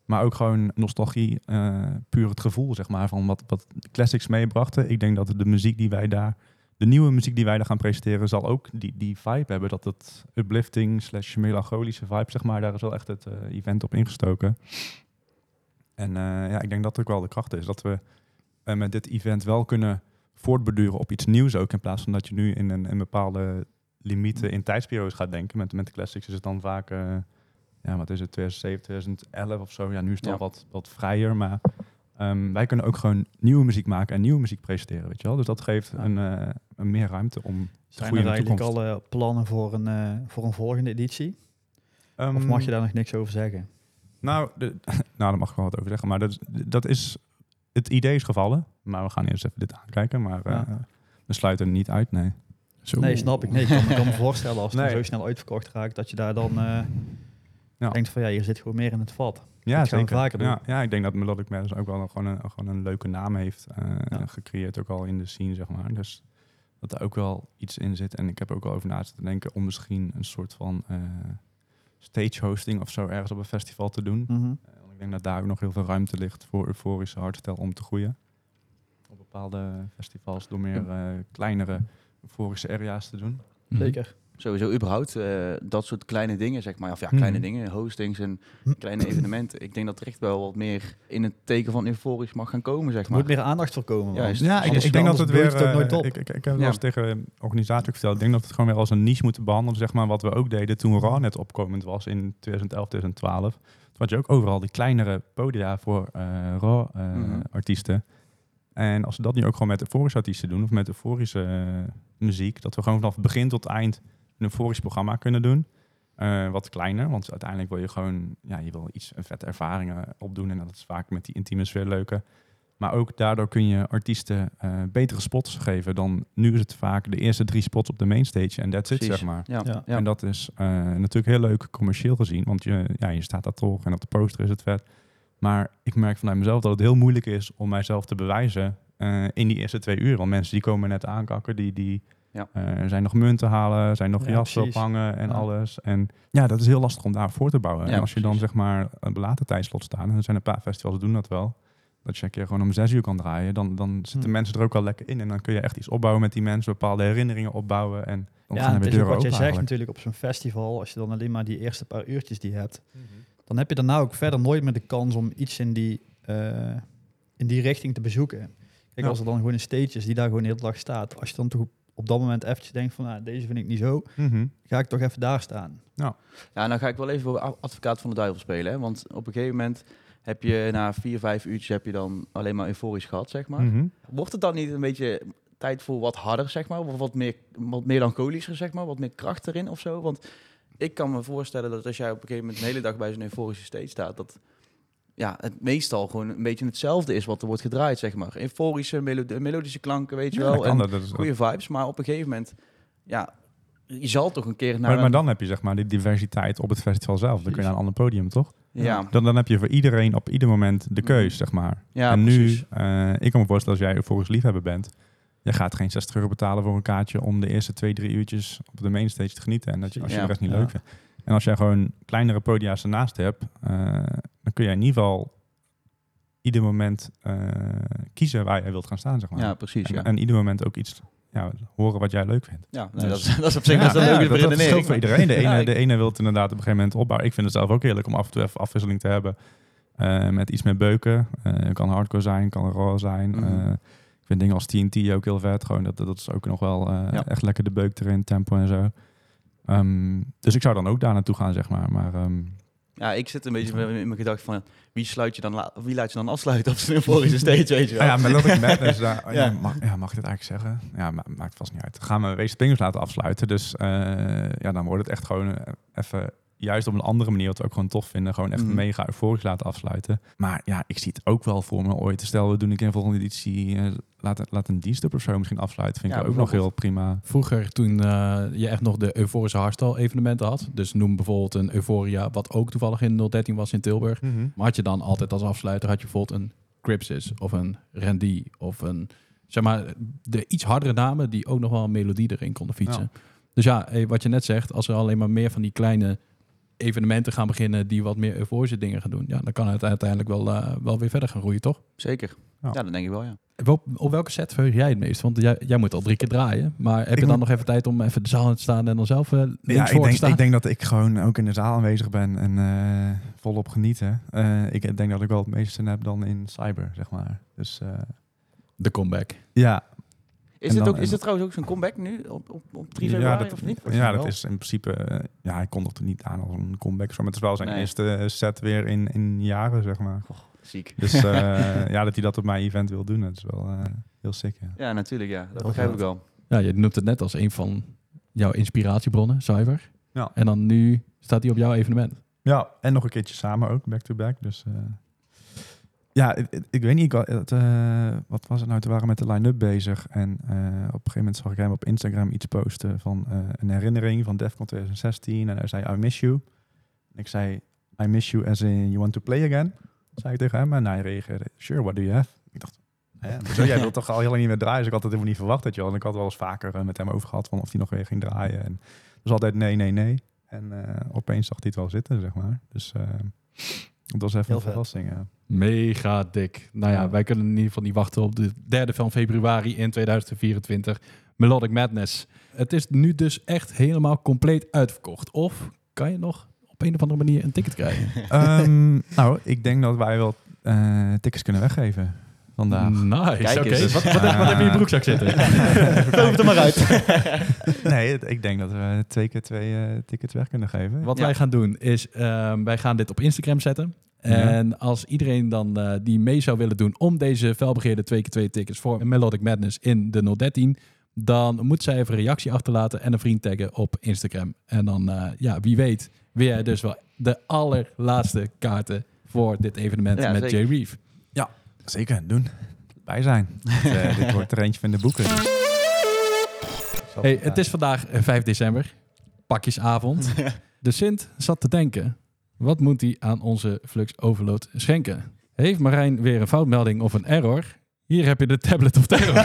Maar ook gewoon nostalgie, eh, puur het gevoel zeg maar, van wat, wat classics meebrachten. Ik denk dat de muziek die wij daar, de nieuwe muziek die wij daar gaan presenteren, zal ook die, die vibe hebben. Dat het uplifting slash melancholische vibe, zeg maar, daar is wel echt het eh, event op ingestoken. En eh, ja, ik denk dat ook wel de kracht is. Dat we eh, met dit event wel kunnen voortborduren op iets nieuws ook. In plaats van dat je nu in een, een bepaalde limieten in tijdsperiodes gaat denken. Met, met de classics is het dan vaak, ja, wat is het, 2007, 2011 of zo. Ja, nu is het Ja. al wat, wat vrijer, maar ehm, wij kunnen ook gewoon nieuwe muziek maken en nieuwe muziek presenteren, weet je wel. Dus dat geeft Ja. een, eh, een meer ruimte om te Zijn er eigenlijk al plannen voor een, eh, voor een volgende editie? Ehm, Of mag je daar nog niks over zeggen? Nou, de, [LAUGHS] nou, daar mag ik wel wat over zeggen. Maar dat, dat is, het idee is gevallen. Maar we gaan eerst even dit aankijken. Maar eh, Ja. we sluiten niet uit, nee. Zo. Nee, snap ik. Nee, ik kan, ik kan me [LAUGHS] voorstellen als het Nee. zo snel uitverkocht raakt, dat je daar dan Ja. denkt van ja, hier zit gewoon meer in het vat. Ja, Dat zeker. vaker doen. Ja, ja, ik denk dat Melodic Matters ook wel gewoon een, gewoon een leuke naam heeft eh, Ja. gecreëerd, ook al in de scene, zeg maar. Dus dat er ook wel iets in zit. En ik heb ook wel over na te denken om misschien een soort van eh, stage hosting of zo ergens op een festival te doen. Mhm. Eh, want ik denk dat daar ook nog heel veel ruimte ligt voor euforische hardstyle om te groeien. Op bepaalde festivals door meer eh, kleinere euforische area's te doen. Mhm. Zeker. Sowieso überhaupt eh, dat soort kleine dingen, zeg maar. Of ja, kleine Mhm. dingen, hostings en kleine evenementen. Ik denk dat er echt wel wat meer in het teken van euforisch mag gaan komen, zeg Er maar. moet meer aandacht voor komen. Ja, ik, ik denk dat het weer. bloeit het ook nooit eh, op. ik, ik, ik heb Ja. wel eens tegen ook verteld. Ik denk dat we het gewoon weer als een niche moeten behandelen. Zeg maar wat we ook deden toen Raw net opkomend was in 2011, 2012. Toen had je ook overal die kleinere podia voor eh Raw eh, Mhm. artiesten. En als we dat nu ook gewoon met euforische artiesten doen, of met euforische muziek, dat we gewoon vanaf begin tot eind een euforisch programma kunnen doen. Eh, wat kleiner, want uiteindelijk wil je gewoon, ja, je wil iets, een vette ervaringen opdoen. En dat is vaak met die intieme sfeer leuke. Maar ook daardoor kun je artiesten eh, betere spots geven dan nu is het vaak de eerste drie spots op de mainstage en that's it, Precies. zeg maar. Ja, Ja. ja. En dat is eh, natuurlijk heel leuk commercieel gezien, want je, ja, je staat daar toch en op de poster is het vet. Maar ik merk vanuit mezelf dat het heel moeilijk is om mijzelf te bewijzen eh, in die eerste twee uur. Want mensen die komen net aankakken, die, die Ja. eh, zijn nog munten halen, zijn nog Ja, jassen ophangen en Ja. alles. En ja, dat is heel lastig om daar voor te bouwen. Ja, en als je dan zeg maar een later tijdslot staat, en er zijn een paar festivals die doen dat wel, dat je een keer gewoon om zes uur kan draaien, dan, dan zitten Hm. mensen er ook wel lekker in. En dan kun je echt iets opbouwen met die mensen, bepaalde herinneringen opbouwen. En dan Ja, gaan en er het weer is ook wat jij zegt eigenlijk. natuurlijk op zo'n festival. Als je dan alleen maar die eerste paar uurtjes die hebt. Dan heb je daarna ook verder nooit meer de kans om iets in die, eh, in die richting te bezoeken. Kijk, Ja. als er dan gewoon een stage is die daar gewoon de hele dag staat. Als je dan toch op, dat moment eventjes denkt van, nou, deze vind ik niet zo. Mhm. Ga ik toch even daar staan. Ja, nou ga ik wel even voor advocaat van de duivel spelen. Hè? Want op een gegeven moment heb je na vier, vijf uurtjes heb je dan alleen maar euforisch gehad, zeg maar. Mhm. Wordt het dan niet een beetje tijd voor wat harder, zeg maar? Of wat meer, wat melancholischer, zeg maar? Wat meer kracht erin of zo? Want ik kan me voorstellen dat als jij op een gegeven moment de hele dag bij zo'n euforische stage staat, dat ja, het meestal gewoon een beetje hetzelfde is wat er wordt gedraaid, zeg maar. Euforische, melo- melodische klanken, weet je Ja, wel. dat kan en dat. dat is- goede vibes, maar op een gegeven moment, ja, je zal toch een keer naar maar, maar dan heb je zeg maar die diversiteit op het festival zelf. Dan kun je naar een ander podium, toch? ja, Dan, dan heb je voor iedereen op ieder moment de keus, Mhm. zeg maar. ja, en nu, eh, ik kan me voorstellen als jij euforisch liefhebber bent, je gaat geen 60 euro betalen voor een kaartje om de eerste twee, drie uurtjes op de mainstage te genieten. En dat je, als je Ja. de rest niet Ja. leuk vindt. En als jij gewoon kleinere podia's ernaast hebt, eh, dan kun je in ieder geval ieder moment eh, kiezen waar je wilt gaan staan, zeg maar. Ja, precies. en, Ja, en ieder moment ook iets ja, horen wat jij leuk vindt. ja nee, Dus- dat, is, dat is op zich Ja, best wel een leuke dat, voor iedereen. De ene, de ene wil het inderdaad op een gegeven moment opbouwen. Ik vind het zelf ook heerlijk om af en toe even afwisseling te hebben. eh, met iets meer beuken. Eh kan hardcore zijn, kan raw zijn. Mhm. Ik vind dingen als TNT ook heel vet. Gewoon dat, dat is ook nog wel Ja. echt lekker de beuk erin, tempo en zo. Ehm, dus ik zou dan ook daar naartoe gaan, zeg maar. Maar ehm, Ja, ik zit een beetje in mijn gedachte van wie sluit je dan wie laat je dan afsluiten op zo'n euforische stage, weet je wel? ah ja, Melodic Madness, daar, Ja. ja. mag, ja, mag ik dit eigenlijk zeggen? Ja, ma- maakt vast niet uit. Gaan we Wees Pingers laten afsluiten. Dus eh, ja, dan wordt het echt gewoon eh, even, juist op een andere manier, wat we ook gewoon tof vinden, gewoon echt Mhm. mega euforisch laten afsluiten. Maar ja, ik zie het ook wel voor me ooit. Stel, we doen een keer een volgende editie, eh, laat, laat een dienstdub of zo misschien afsluiten. Vind ik ook nog heel prima. Vroeger, toen eh, je echt nog de euforische hardstyle evenementen had. Dus noem bijvoorbeeld een Euphoria, wat ook toevallig in 013 was in Tilburg. Maar had je dan altijd als afsluiter, had je bijvoorbeeld een Crypsis of een Randy of een, zeg maar, de iets hardere namen die ook nog wel een melodie erin konden fietsen. Dus ja, wat je net zegt, als er alleen maar meer van die kleine evenementen gaan beginnen die wat meer euforische dingen gaan doen, ja, dan kan het uiteindelijk wel, eh, wel weer verder gaan groeien, toch? Zeker. Ja. Ja. dat denk ik wel, ja. Op, op welke set verheug jij het meest? Want jij, jij moet al drie keer draaien. Maar heb Ik je dan moet- nog even tijd om even de zaal in te staan en dan zelf links Ja, voor ik te denk, ik denk dat ik gewoon ook in de zaal aanwezig ben en eh, volop genieten. Eh, ik denk dat ik wel het meeste heb dan in cyber, zeg maar. Dus eh, De comeback. ja, Is, dan- ook, is dit trouwens ook zo'n comeback nu op, op, op 3 Ja, februari dat- of niet? Ja, dat is in principe... eh, ja, hij kondigt er niet aan als een comeback. Maar het is wel zijn Nee. eerste set weer in, in jaren, zeg maar. Ziek. Dus eh, [LAUGHS] ja, dat hij dat op mijn event wil doen, dat is wel eh, heel sick, ja. Ja, natuurlijk, ja. Dat Heel begrijp ik wel. Ja, je noemt het net als een van jouw inspiratiebronnen, Cyber. Ja. En dan nu staat hij op jouw evenement. Ja, en nog een keertje samen ook, back-to-back. Dus eh, ja, ik, weet niet, ik, het, eh, wat was het nou? Toen waren met de line-up bezig. En eh, op een gegeven moment zag ik hem op Instagram iets posten van eh, een herinnering van Defcon 2016. En hij zei, I miss you. En ik zei, I miss you as in you want to play again? Zei ik tegen hem. En hij reageerde, sure, what do you have? Ik dacht, zo, jij wilt toch al heel lang niet meer draaien? Dus ik had het helemaal niet verwacht. Dat je wel. En ik had wel eens vaker met hem over gehad van of hij nog weer ging draaien. En dus altijd nee, nee, nee. En opeens zag hij het wel zitten, zeg maar. Dus dat was even Heel een vet. verrassing. Ja. Mega dik. Nou ja, Ja. wij kunnen in ieder geval niet wachten op de derde van februari in 2024. Melodic Madness. Het is nu dus echt helemaal compleet uitverkocht. Of kan je nog op een of andere manier een ticket krijgen? [LAUGHS] Ehm, nou, ik denk dat wij wel eh, tickets kunnen weggeven vandaag. Nice, Kijk oké. eens. Wat, wat, wat heb je in je broekzak [LAUGHS] zitten? Tover het er maar uit. [LAUGHS] nee, het- ik denk dat we twee keer twee eh, tickets weg kunnen geven. Wat Ja. wij gaan doen is, ehm, wij gaan dit op Instagram zetten. Ja. En als iedereen dan eh, die mee zou willen doen om deze felbegeerde 2 keer 2 tickets voor Melodic Madness in de 013, dan moet zij even een reactie achterlaten en een vriend taggen op Instagram. En dan, eh, ja, wie weet, weer jij dus wel de allerlaatste kaarten voor dit evenement Ja, met zeker. Jay Reeve. Zeker, doen. Bij zijn. dit, eh, dit wordt er eentje van de boeken. Hey, het is vandaag eh, 5 december, pakjesavond. De Sint zat te denken, wat moet hij aan onze Flux Overload schenken? Heeft Marijn weer een foutmelding of een error? Hier heb je de tablet of terror.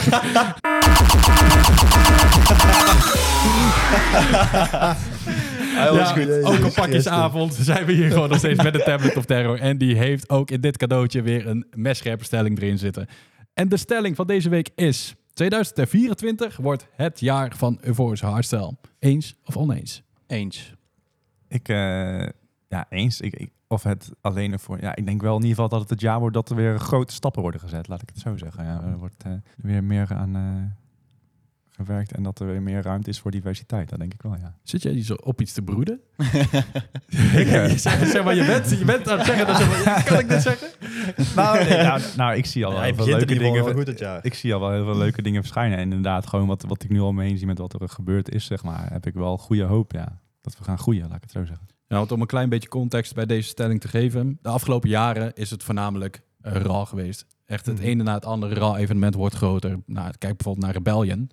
[LAUGHS] Hij was Ja, goed. ook op pakjesavond zijn we hier gewoon nog steeds met de tablet of terror. En die heeft ook in dit cadeautje weer een messcherpe stelling erin zitten. En de stelling van deze week is... 2024 wordt het jaar van euforische hardstyle. Eens of oneens? Eens. Ik, eh, ja, eens. Ik, ik- of het alleen ervoor. Ja, ik denk wel in ieder geval dat het het jaar wordt dat er weer grote stappen worden gezet. Laat ik het zo zeggen. Ja, er wordt eh, weer meer aan eh, gewerkt en dat er weer meer ruimte is voor diversiteit. Dat denk ik wel, ja. Zit jij zo op iets te broeden? [LAUGHS] [LAUGHS] eh, zeg, zeg maar, je bent, je bent aan het zeggen dat je... [LAUGHS] Kan ik dit zeggen? nou, nee, nou, nou, ik zie al wel hij heel veel leuke dingen. wel goed het jaar. Ik zie al wel heel veel leuke dingen verschijnen. En inderdaad, gewoon wat, wat ik nu al mee zie met wat er gebeurd is, zeg maar, heb ik wel goede hoop, ja. Dat we gaan groeien, laat ik het zo zeggen. Ja, want om een klein beetje context bij deze stelling te geven. De afgelopen jaren is het voornamelijk RAW geweest. Echt het Mhm. ene na het andere RAW-evenement wordt groter. Nou, kijk bijvoorbeeld naar Rebellion.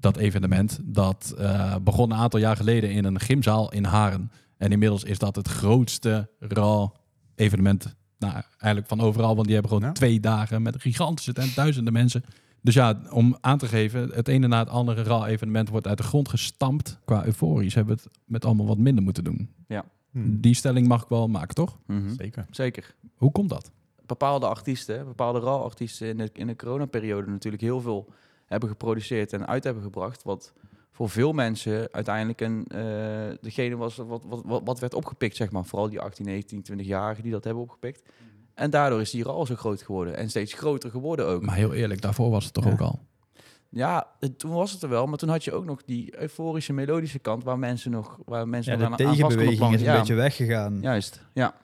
Dat evenement, dat eh, begon een aantal jaar geleden in een gymzaal in Haren. En inmiddels is dat het grootste RAW-evenement nou, eigenlijk van overal. Want die hebben gewoon Ja. twee dagen met een gigantische tent, duizenden mensen. Dus ja, om aan te geven, het ene na het andere RAW-evenement wordt uit de grond gestampt. Qua euforisch hebben we het met allemaal wat minder moeten doen. Die stelling mag ik wel maken, toch? Mhm. Zeker. Zeker. Hoe komt dat? Bepaalde artiesten, bepaalde RAW-artiesten in de, in de coronaperiode natuurlijk heel veel hebben geproduceerd en uit hebben gebracht. Wat voor veel mensen uiteindelijk een, eh, degene was wat, wat, wat, wat werd opgepikt, zeg maar. Vooral die 18, 19, 20-jarigen die dat hebben opgepikt. En daardoor is die RAW zo groot geworden. En steeds groter geworden ook. Maar heel eerlijk, daarvoor was het toch Ja. ook al. Ja, het- toen was het er wel, maar toen had je ook nog die euforische melodische kant waar mensen nog waar mensen Ja, nog de aan, aan vast konden tegenbeweging is een plannen. beetje weggegaan. Juist, ja.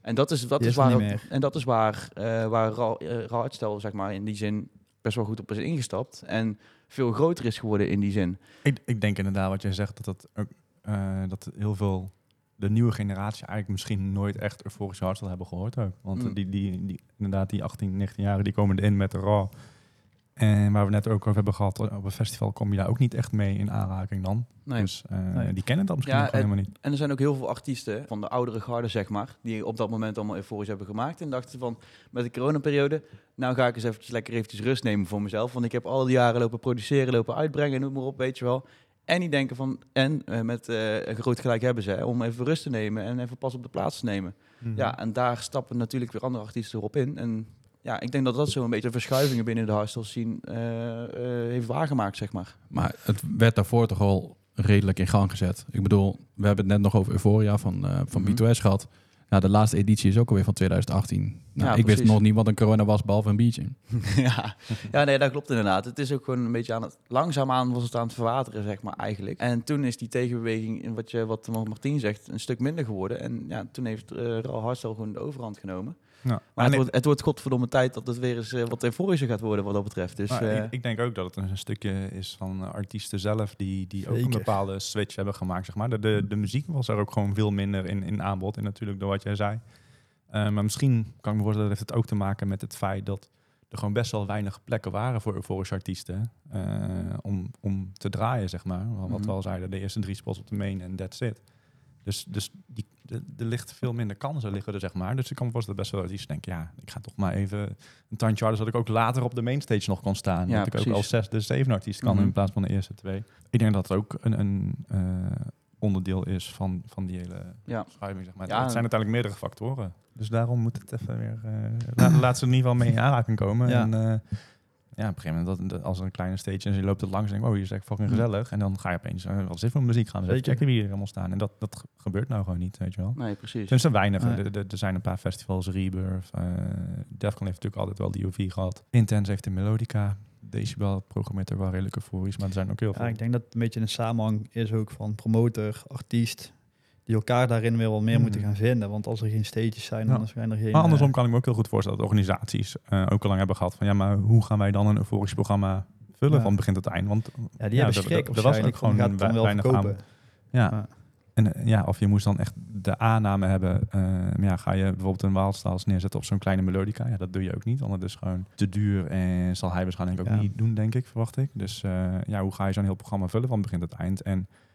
En dat is, dat is, is waar, en dat is waar, eh waar Ra- eh, Ra uitstel, zeg maar, in die zin best wel goed op is ingestapt. En veel groter is geworden in die zin. Ik, ik denk inderdaad wat jij zegt, dat, dat, eh, dat heel veel de nieuwe generatie eigenlijk misschien nooit echt euforische hardstyle hebben gehoord ook. Want Mm. die, die, die, inderdaad, die 18, 19 jarigen die komen erin met de raw. En waar we net ook over hebben gehad, op een festival kom je daar ook niet echt mee in aanraking dan. Nee. Dus eh, Nee. die kennen dat misschien Ja, nog helemaal niet. En er zijn ook heel veel artiesten van de oudere garde, zeg maar, die op dat moment allemaal euforisch hebben gemaakt. En dachten van, met de coronaperiode, nou ga ik eens eventjes lekker eventjes rust nemen voor mezelf. Want ik heb al die jaren lopen produceren, lopen uitbrengen, noem maar op, weet je wel. En die denken van, en eh, met eh, een groot gelijk hebben ze, hè, om even rust te nemen en even pas op de plaats te nemen. Mhm. Ja, en daar stappen natuurlijk weer andere artiesten erop in. En ja, ik denk dat dat zo een beetje verschuivingen binnen de hardstyle scene eh, eh, heeft waargemaakt, zeg maar. Maar het werd daarvoor toch al redelijk in gang gezet. Ik bedoel, we hebben het net nog over Euphoria van, eh van Mhm. B2S gehad. Ja, de laatste editie is ook alweer van 2018. Nou, Ja, ik wist nog niet wat een corona was, behalve een biertje. [LAUGHS] ja. ja, nee, dat klopt inderdaad. Het is ook gewoon een beetje aan het... Langzaamaan was het aan het verwateren, zeg maar, eigenlijk. En toen is die tegenbeweging, in wat, je, wat Martien zegt, een stuk minder geworden. En ja, toen heeft uh, Raw Hardstyle gewoon de overhand genomen. Ja. Maar het, wordt, het wordt godverdomme tijd dat het weer eens eh, wat euforischer gaat worden wat dat betreft. Dus Maar eh, ik, ik denk ook dat het een stukje is van artiesten zelf die, die ook een bepaalde switch hebben gemaakt. Zeg maar. de, de, de muziek was er ook gewoon veel minder in, in aanbod. En natuurlijk door wat jij zei. Eh, maar misschien kan ik me voorstellen dat heeft het ook te maken met het feit dat er gewoon best wel weinig plekken waren voor euforische artiesten eh, om, om te draaien, zeg maar. Wat Mhm. we al zeiden, de eerste drie spots op de main en that's it. Dus, dus die, er ligt veel minder kansen liggen er, zeg maar. Dus ik kan me voorstellen dat best wel artiesten denken, ja, ik ga toch maar even een tandje harder, zodat ik ook later op de mainstage nog kon staan. Ja, dat ik ook als zesde, zevende artiest kan Mhm. in plaats van de eerste twee. Ik denk dat het ook een, een eh, onderdeel is van, van die hele ja. schuiving, zeg maar. Ja. het zijn uiteindelijk meerdere factoren. Dus daarom moet het even weer... eh [LAUGHS] laat, laat ze in ieder geval mee in aanraking komen. Ja. En, eh, ja, op een gegeven moment, dat, als er een kleine stage is en je loopt er langs en denk oh, hier is echt fucking Hm. gezellig. En dan ga je opeens, eh, wat is dit voor muziek gaan? even Zeker. checken wie hier allemaal staan. En dat, dat ge- gebeurt nou gewoon niet, weet je wel. Nee, precies. Tenminste, weinig. Nee. Er, er- er zijn een paar festivals, Rebirth. eh Defcon heeft natuurlijk altijd wel die UV gehad. Intense heeft de Melodica. Decibel programmeert er wel redelijk euforisch, maar er zijn ook heel veel. Ja, ik denk dat het een beetje een samenhang is ook van promotor, artiest, die elkaar daarin weer wel meer Hmm. moeten gaan vinden. Want als er geen stages zijn, Ja. dan zijn er geen... Maar andersom eh, kan ik me ook heel goed voorstellen dat organisaties eh, ook al lang hebben gehad van ja, maar hoe gaan wij dan een euforisch programma vullen Ja. van begin tot eind? Want ja, die hebben er- schrik er- was ook gewoon gaat dan wel weinig verkopen. aanbod. ja. Ja. En eh, ja, of je moest dan echt de aanname hebben. ja, ga je bijvoorbeeld een Wildstyles neerzetten op zo'n kleine melodica? Ja, dat doe je ook niet, want het is gewoon te duur en zal hij waarschijnlijk ook Ja. niet doen, denk ik, verwacht ik. Dus ja, hoe ga je zo'n heel programma vullen van begin tot eind? En Ja,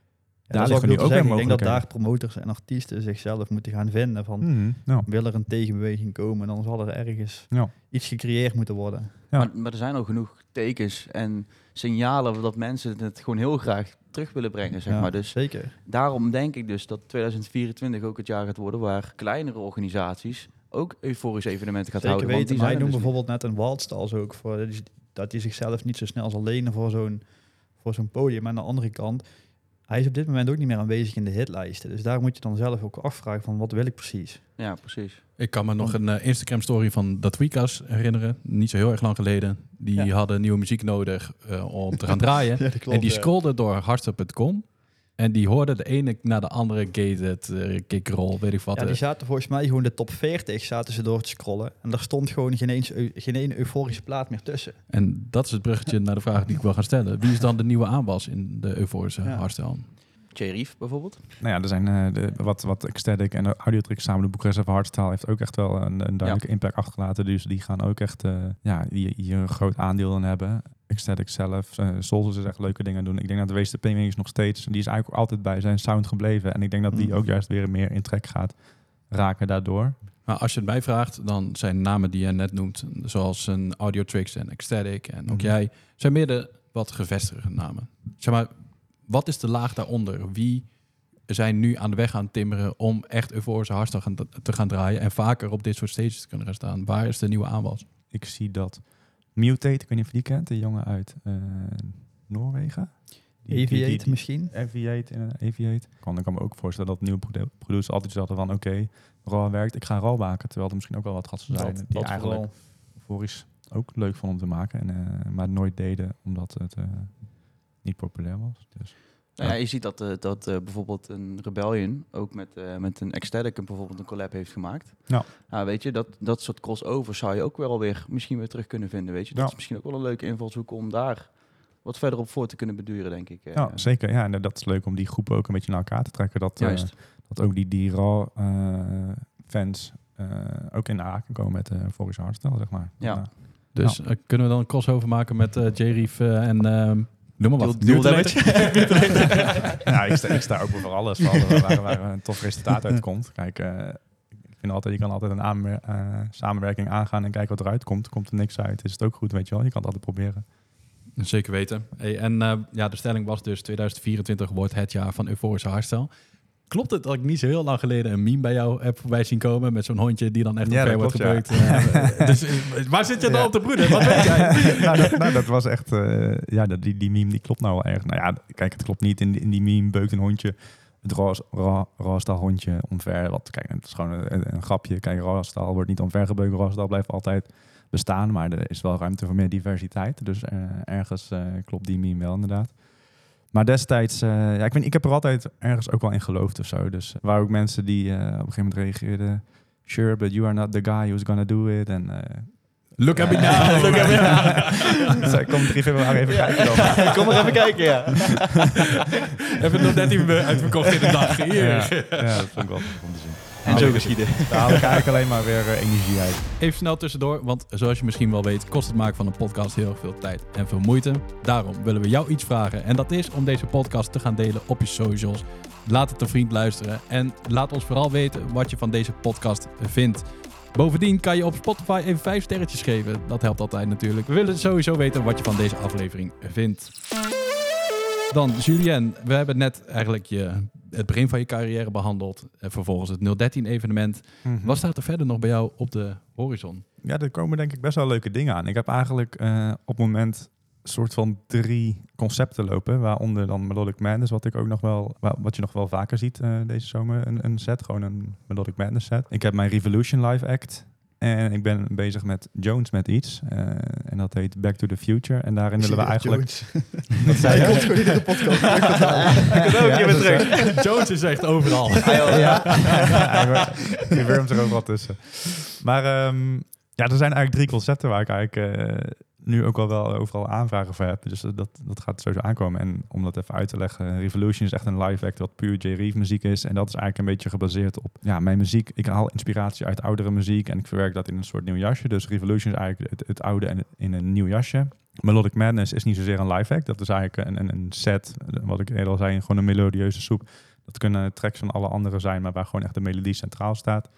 daar liggen nu ook weer. Ik denk dat daar promoters en artiesten zichzelf moeten gaan vinden. Van, ja. wil er een tegenbeweging komen, dan zal er ergens Ja. iets gecreëerd moeten worden. Ja. Maar, maar er zijn al genoeg tekens en signalen dat mensen het gewoon heel graag terug willen brengen, zeg Ja, maar. Dus Zeker. daarom denk ik dus dat 2024 ook het jaar gaat worden waar kleinere organisaties ook euforische evenementen gaat Zeker houden. want weten. die zijn er noemde dus bijvoorbeeld net een Wildstals ook. Voor, dat hij- dat hij zichzelf niet zo snel zal lenen voor zo'n, voor zo'n podium. Maar aan de andere kant, hij is op dit moment ook niet meer aanwezig in de hitlijsten. Dus daar moet je dan zelf ook afvragen van wat wil ik precies. Ja, precies. Ik kan me nog een eh, Instagram-story van Dat Weekas herinneren. Niet zo heel erg lang geleden. Die Ja. hadden nieuwe muziek nodig eh, om te gaan [LAUGHS] draaien. Ja, dat klopt. en die ja. scrollde door hardstyle.com. En die hoorde de ene na de andere gated, eh kickroll, weet ik wat. Ja, eh. die zaten volgens mij gewoon de top 40 zaten ze door te scrollen. En daar stond gewoon geen, eens, geen ene euforische plaat meer tussen. En dat is het bruggetje naar de vraag die ik wil gaan stellen. Wie is dan de nieuwe aanwas in de euforische Ja. hardstyle? J-Reef bijvoorbeeld. Nou ja, er zijn eh, de, wat, wat Ecstatic en de Audiotrick samen, de Boekres of Hardstyle, heeft ook echt wel een, een duidelijke impact achtergelaten. Dus die gaan ook echt eh, ja, hier, hier een groot aandeel in hebben. Ecstatic zelf, uh, Souls is echt leuke dingen doen. Ik denk dat de WSTP is nog steeds, die is eigenlijk altijd bij zijn sound gebleven. En ik denk dat die Mm. ook juist weer meer in trek gaat raken daardoor. Maar als je het mij vraagt, dan zijn namen die je net noemt, zoals een Audiotrix en Ecstatic en ook Mhm. jij, zijn meer de wat gevestigde namen. Zeg maar, wat is de laag daaronder? Wie zijn nu aan de weg aan het timmeren om echt euforische hardstyle te gaan draaien en vaker op dit soort stages te kunnen gaan staan? Waar is de nieuwe aanwas? Ik zie dat Mutate, ik weet niet of je die kent, de jongen uit eh, Noorwegen. Die- die- die- Aviate die- misschien. Aviate, uh, Aviate. Kan, ik kan me ook voorstellen dat nieuwe produ- producers altijd zetten van oké, RAW werkt, ik ga RAW maken. Terwijl er misschien ook wel wat gasten zijn Dat, die dat eigenlijk euforisch ook leuk vonden om te maken. En, eh, maar nooit deden omdat het eh, niet populair was. Dus, Nou ja, je ziet dat, eh, dat eh, bijvoorbeeld een Rebellion ook met, eh, met een Ecstatic een, bijvoorbeeld een collab heeft gemaakt. Ja. Nou, weet je, dat, dat soort crossovers zou je ook wel weer misschien weer terug kunnen vinden, weet je. Dat Ja. is misschien ook wel een leuke invalshoek om daar wat verder op voor te kunnen beduren, denk ik. ja, zeker. Ja, en dat is leuk om die groepen ook een beetje naar elkaar te trekken. Dat, eh, Juist. dat ook die, die RAW eh, fans eh, ook in aanraking komen met de euforische hardstyle, zeg maar. Ja. Dus kunnen we dan een crossover maken met eh J-Reef en ehm noem maar wat. Dual- dual Mutilator? ja, ik sta, ik sta ook voor alles. Vooral waar, waar een tof resultaat uitkomt. Kijk, eh, ik vind altijd, je kan altijd een aanmer- eh, samenwerking aangaan en kijken wat eruit komt. Komt er niks uit, is het ook goed, weet je wel. Je kan het altijd proberen. Zeker weten. Hey, en eh, ja, de stelling was dus 2024 wordt het jaar van euforische hardstyle. Klopt het dat ik niet zo heel lang geleden een meme bij jou heb voorbij zien komen met zo'n hondje die dan echt Ja, omver dat wordt ja. gebeukt? [LAUGHS] Eh, dus, eh, waar zit je dan Ja. op te broeden? Wat weet jij? [LAUGHS] nou, dat, nou, dat was echt... eh, ja, die, die meme die klopt nou wel erg. Nou ja, kijk, het klopt niet. In, die- in die meme beukt een hondje het Rawstal hondje omver. Wat, kijk, het is gewoon een, een grapje. Kijk, Rawstal wordt niet omvergebeukt. Rawstal blijft altijd bestaan. Maar er is wel ruimte voor meer diversiteit. Dus eh, ergens klopt die meme wel inderdaad. Maar destijds, eh, ja, ik, weet, ik heb er altijd ergens ook wel in geloofd of zo. Dus waren ook mensen die eh, op een gegeven moment reageerden... Sure, but you are not the guy who's gonna do it. En eh, Look at me now. look at me [LAUGHS] kom 3 februari even kijken dan. [LAUGHS] Kom maar even kijken, ja. [LAUGHS] We nog net meer uitverkocht in de dag. Hier. Ja, ja, dat vond ik wel om te zien. En zo geschieden. [LAUGHS] Daar haal ik eigenlijk alleen maar weer eh, energie uit. Even snel tussendoor, want zoals je misschien wel weet, kost het maken van een podcast heel erg veel tijd en veel moeite. Daarom willen we jou iets vragen. En dat is om deze podcast te gaan delen op je socials. Laat het een vriend luisteren en laat ons vooral weten wat je van deze podcast vindt. Bovendien kan je op Spotify even vijf sterretjes geven. Dat helpt altijd natuurlijk. We willen sowieso weten wat je van deze aflevering vindt. Dan, Julien, we hebben net eigenlijk je, het begin van je carrière behandeld. En vervolgens het 013-evenement. Wat staat er verder nog bij jou op de horizon? Ja, er komen denk ik best wel leuke dingen aan. Ik heb eigenlijk eh, op het moment een soort van drie concepten lopen. Waaronder dan Melodic Madness, wat ik ook nog wel, wa- wat je nog wel vaker ziet eh, deze zomer. Een, een set, gewoon een Melodic Madness set. Ik heb mijn Revolution live act. En ik ben bezig met Jones met iets. eh, en dat heet Back to the Future. En daarin willen we eigenlijk... [LAUGHS] Dat zei komt gewoon iedere podcast. [LAUGHS] Ik ook dus, terug. Jones is echt overal. [LAUGHS] ja. Je wurmt er ook wat tussen. Maar ehm, ja, er zijn eigenlijk drie concepten waar ik eigenlijk eh, nu ook al wel overal aanvragen voor heb. Dus dat, dat gaat sowieso aankomen. En om dat even uit te leggen, Revolution is echt een live act wat puur J. Reeve muziek is. En dat is eigenlijk een beetje gebaseerd op ja, mijn muziek. Ik haal inspiratie uit oudere muziek en ik verwerk dat in een soort nieuw jasje. Dus Revolution is eigenlijk het, oude en in een nieuw jasje. Melodic Madness is niet zozeer een live act. Dat is eigenlijk een, een, een set, wat ik eerder al zei, gewoon een melodieuze soep. Dat kunnen tracks van alle andere zijn, maar waar gewoon echt de melodie centraal staat.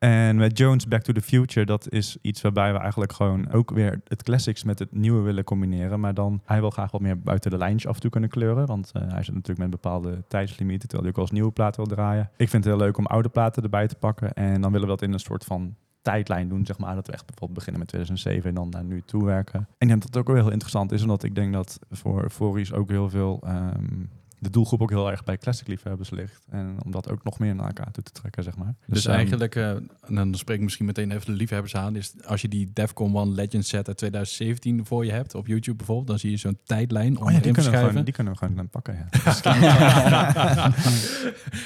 En met Jones Back to the Future, dat is iets waarbij we eigenlijk gewoon ook weer het classics met het nieuwe willen combineren. Maar dan, hij wil graag wat meer buiten de lijntjes af en toe kunnen kleuren. Want uh, hij zit natuurlijk met bepaalde tijdslimieten, terwijl hij ook als nieuwe platen wil draaien. Ik vind het heel leuk om oude platen erbij te pakken. En dan willen we dat in een soort van tijdlijn doen, zeg maar. Dat we echt bijvoorbeeld beginnen met 2007 en dan naar nu toe werken. En ik denk dat het ook wel heel interessant is, omdat ik denk dat voor Foris ook heel veel... Um, de doelgroep ook heel erg bij classic liefhebbers ligt. En om dat ook nog meer naar elkaar toe te trekken, zeg maar. Dus, dus eigenlijk, uh, en dan spreek ik misschien meteen even de liefhebbers aan, is als je die Defcon One Legend set uit 2017 voor je hebt, op YouTube bijvoorbeeld, dan zie je zo'n tijdlijn om oh, ja, die, kunnen gewoon, die kunnen we gewoon pakken, ja. [LAUGHS]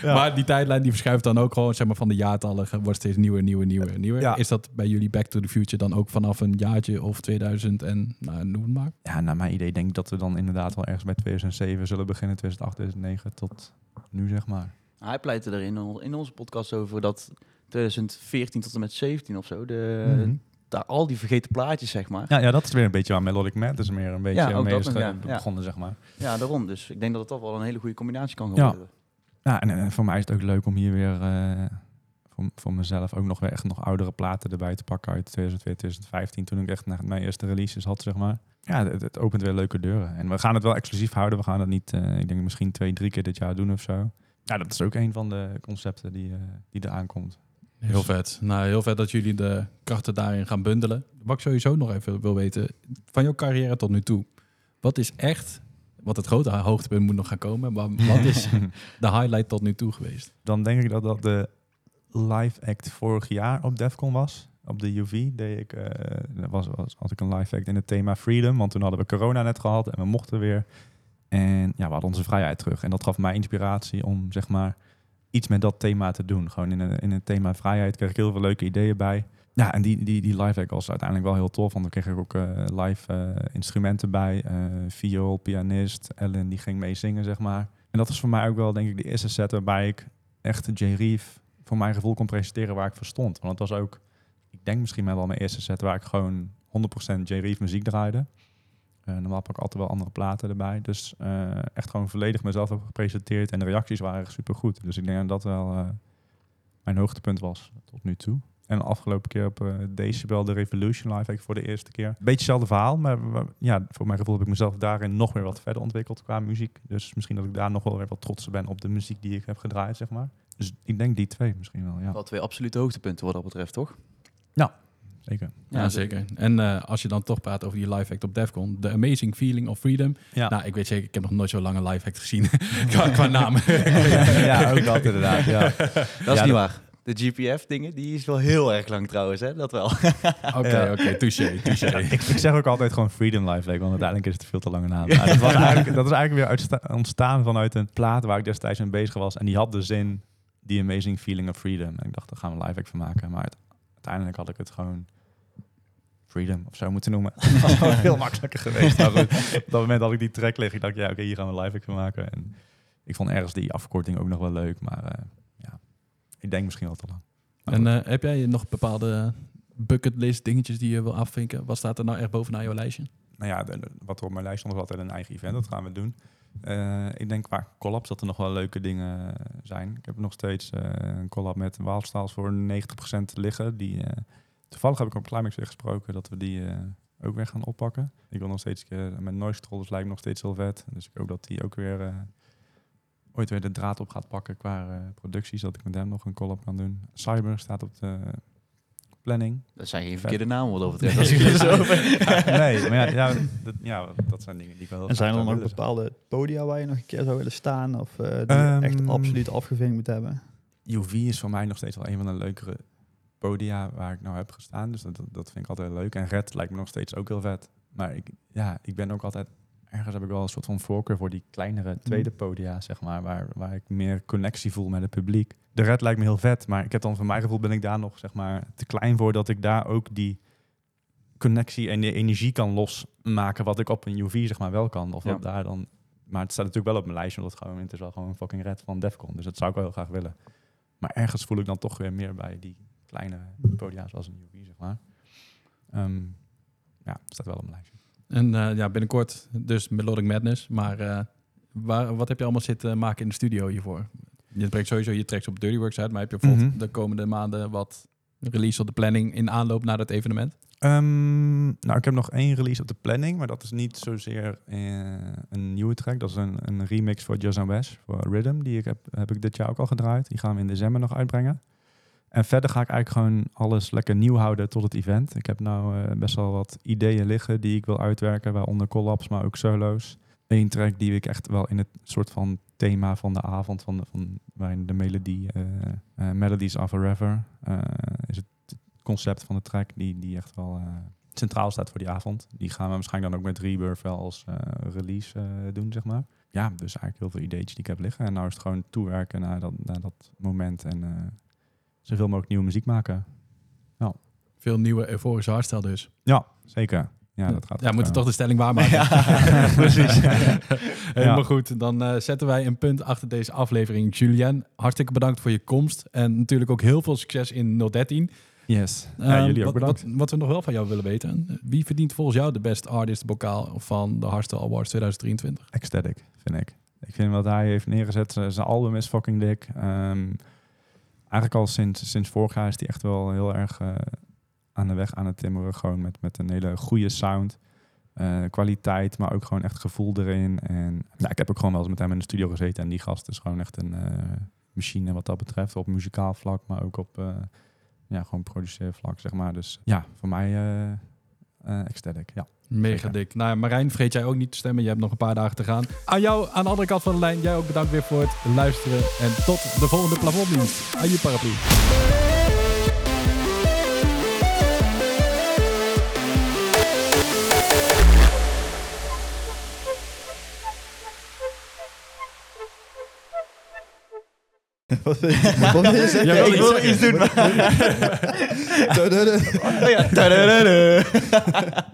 ja. Maar die tijdlijn die verschuift dan ook gewoon, zeg maar, van de jaartallen, wordt steeds nieuwer, nieuwer, nieuwer, nieuwer. Ja. Is dat bij jullie Back to the Future dan ook vanaf een jaartje of 2000 en, nou, noem het maar? Ja, naar mijn idee denk ik dat we dan inderdaad wel ergens bij 2007 zullen beginnen, 2008, 2009 tot nu, zeg maar. Hij pleitte er in, in onze podcast over dat 2014 tot en met 17 of zo, de, mm daar al die vergeten plaatjes, zeg maar. Ja, ja, dat is weer een beetje waar Melodic Madness meer een beetje ja, mee is ja, begonnen, zeg maar. Ja, daarom. Dus ik denk dat het toch wel een hele goede combinatie kan worden. Ja, ja en, en, voor mij is het ook leuk om hier weer... Uh, voor, voor mezelf ook nog weer echt nog oudere platen erbij te pakken uit 2002, 2015, toen ik echt naar mijn eerste releases had, zeg maar ja, het, het, opent weer leuke deuren. En we gaan het wel exclusief houden. We gaan het niet, uh, ik denk misschien twee, drie keer dit jaar doen of zo. Ja, dat is ook een van de concepten die, uh, die er aankomt. Heel vet. Nou, heel vet dat jullie de krachten daarin gaan bundelen. Wat ik sowieso nog even wil weten, van jouw carrière tot nu toe. Wat is echt, wat het grote hoogtepunt moet nog gaan komen, maar wat is [LAUGHS] de highlight tot nu toe geweest? Dan denk ik dat dat de live act vorig jaar op Defcon was op de UV deed ik, uh, was, was, had ik een live act in het thema Freedom. Want toen hadden we corona net gehad en we mochten weer. En ja, we hadden onze vrijheid terug. En dat gaf mij inspiratie om zeg maar iets met dat thema te doen. Gewoon in, een, in het thema vrijheid kreeg ik heel veel leuke ideeën bij. Ja, en die, die, die live act was uiteindelijk wel heel tof. Want dan kreeg ik ook uh, live uh, instrumenten bij. Uh, viool, pianist, Ellen die ging mee zingen, zeg maar. En dat was voor mij ook wel, denk ik, de eerste set waarbij ik echt J. Reef voor mijn gevoel kon presenteren waar ik voor stond. Want het was ook denk misschien wel mijn eerste set waar ik gewoon 100% J. Reef muziek draaide. Uh, normaal pak ik altijd wel andere platen erbij. Dus uh, echt gewoon volledig mezelf heb gepresenteerd. En de reacties waren super goed. Dus ik denk dat dat wel uh, mijn hoogtepunt was tot nu toe. En de afgelopen keer op uh, Decibel de Revolution Live voor de eerste keer. Beetje hetzelfde verhaal, maar ja, voor mijn gevoel heb ik mezelf daarin nog weer wat verder ontwikkeld qua muziek. Dus misschien dat ik daar nog wel weer wat trots ben op de muziek die ik heb gedraaid, zeg maar. Dus ik denk die twee misschien wel, ja. Wat twee absolute hoogtepunten wat dat betreft, toch? Ja, zeker. Ja, zeker. En uh, als je dan toch praat over die live act op Defcon, The Amazing Feeling of Freedom. Ja. Nou, ik weet zeker, ik heb nog nooit zo'n lange live act gezien [LAUGHS] qua, qua naam. [LAUGHS] ja, ook dat inderdaad. Ja. Dat is niet waar. De GPF-dingen, die is wel heel erg lang trouwens, hè? Dat wel. [LAUGHS] Oké, oké, touché, touché. ik, ik, zeg ook altijd gewoon Freedom Live Act, want uiteindelijk is het veel te lange naam. dat, was eigenlijk, dat is eigenlijk weer ontstaan vanuit een plaat waar ik destijds mee bezig was. En die had de zin, The Amazing Feeling of Freedom. En ik dacht, daar gaan we live van maken. Maar uiteindelijk had ik het gewoon Freedom of zo moeten noemen. [LAUGHS] dat was veel makkelijker geweest. Maar op dat moment had ik die track liggen. Ik dacht, ja, oké, hier gaan we live van maken. En ik vond ergens die afkorting ook nog wel leuk. Maar uh, ja, ik denk misschien wel te lang. en uh, heb jij nog bepaalde bucketlist dingetjes die je wil afvinken? Wat staat er nou echt bovenaan jouw lijstje? Nou ja, de, wat er op mijn lijst stond was altijd een eigen event. Dat gaan we doen. Uh, ik denk qua collabs dat er nog wel leuke dingen zijn. Ik heb nog steeds een collab met Waalstaals voor 90% liggen. Die Toevallig heb ik op Climax weer gesproken dat we die ook weer gaan oppakken. Ik wil nog steeds met Noise Trollers lijkt nog steeds heel vet. Dus ik hoop dat die ook weer ooit weer de draad op gaat pakken qua producties. Dat ik met hem nog een collab kan doen. Cyber staat op de planning. Dat zijn geen verkeerde namen wat over [LAUGHS] het nee. nee, maar ja, ja, dat, ja, dat zijn dingen die ik wel En zijn er nog bepaalde podia waar je nog een keer zou willen staan? Of die um, echt absoluut afgevinkt moet hebben? UV is voor mij nog steeds wel een van de leukere podia waar ik nou heb gestaan. Dus dat, dat vind ik altijd leuk. En Red lijkt me nog steeds ook heel vet. Maar ik, ja, ik ben ook altijd... Ergens heb ik wel een soort van voorkeur voor die kleinere mhm. tweede podia, zeg maar. Waar, waar ik meer connectie voel met het publiek. De Red lijkt me heel vet. Maar ik heb dan van mijn gevoel ben ik daar nog, zeg maar, te klein voor dat ik daar ook die connectie en de energie kan losmaken wat ik op een UV zeg maar wel kan. Of Ja. dat daar dan... Maar het staat natuurlijk wel op mijn lijstje, omdat het, gewoon, het is wel gewoon een fucking red van Defcon. Dus dat zou ik wel heel graag willen. Maar ergens voel ik dan toch weer meer bij die kleine podia zoals een UV, zeg maar. Ehm, ja, het staat wel op mijn lijstje. En eh, ja, binnenkort dus Melodic Madness. Maar eh, waar, wat heb je allemaal zitten maken in de studio hiervoor? Je brengt sowieso je tracks op Dirty Works uit, maar heb je bijvoorbeeld Mhm. de komende maanden wat release op de planning in aanloop naar dat evenement? Ehm, nou, ik heb nog één release op de planning, maar dat is niet zozeer eh, een nieuwe track. Dat is een, een remix voor Just and Wes, voor Rhythm. Die ik heb, heb ik dit jaar ook al gedraaid. Die gaan we in december nog uitbrengen. En verder ga ik eigenlijk gewoon alles lekker nieuw houden tot het event. Ik heb nou eh, best wel wat ideeën liggen die ik wil uitwerken, waaronder collabs, maar ook solo's. Eén track die ik echt wel in het soort van thema van de avond, van de, van, waarin de melodie, eh, Melodies of eh, is het concept van de track die, die echt wel centraal staat voor die avond. Die gaan we waarschijnlijk dan ook met Rebirth wel als release doen, zeg maar. Ja, dus eigenlijk heel veel ideetjes die ik heb liggen. En nou is het gewoon toewerken naar dat, naar dat moment en zoveel mogelijk nieuwe muziek maken. Veel nieuwe euforische hardstyle dus. Ja, zeker. Ja, dat gaat Ja, we moeten toch echt, de stelling waarmaken. Ja, [LAUGHS] precies. [LAUGHS] Helemaal Ja. goed. Dan eh, zetten wij een punt achter deze aflevering. Julien, hartstikke bedankt voor je komst. En natuurlijk ook heel veel succes in 013. eh, Yes. ja, Ehm, jullie ook wat, bedankt. Wat, wat we nog wel van jou willen weten. Wie verdient volgens jou de Best Artist bokaal van de Hardstyle Awards 2023? Ecstatic, vind ik. Ik vind wat hij heeft neergezet, zijn album is fucking dik. Ehm, eigenlijk al sinds, sinds vorig jaar is hij echt wel heel erg eh, aan de weg aan het timmeren. Gewoon met, met een hele goede sound, eh, kwaliteit, maar ook gewoon echt gevoel erin. En ja, ik heb ook gewoon wel eens met hem in de studio gezeten. En die gast is gewoon echt een eh, machine wat dat betreft. Op muzikaal vlak, maar ook op ja, gewoon produceervlak, zeg maar. Dus ja, voor mij eh, Ecstatic, ja. Mega Zeker. dik. Nou, ja, Marijn, vergeet jij ook niet te stemmen. Je hebt nog een paar dagen te gaan. Aan jou, aan de andere kant van de lijn, jij ook bedankt weer voor het luisteren. En tot de volgende plafonddienst. Aan je paraplu. Wat wil je, wat wil je zeggen? Jij wil [LAUGHS] ik wil iets doen. [LAUGHS] [LAUGHS] Oh ja.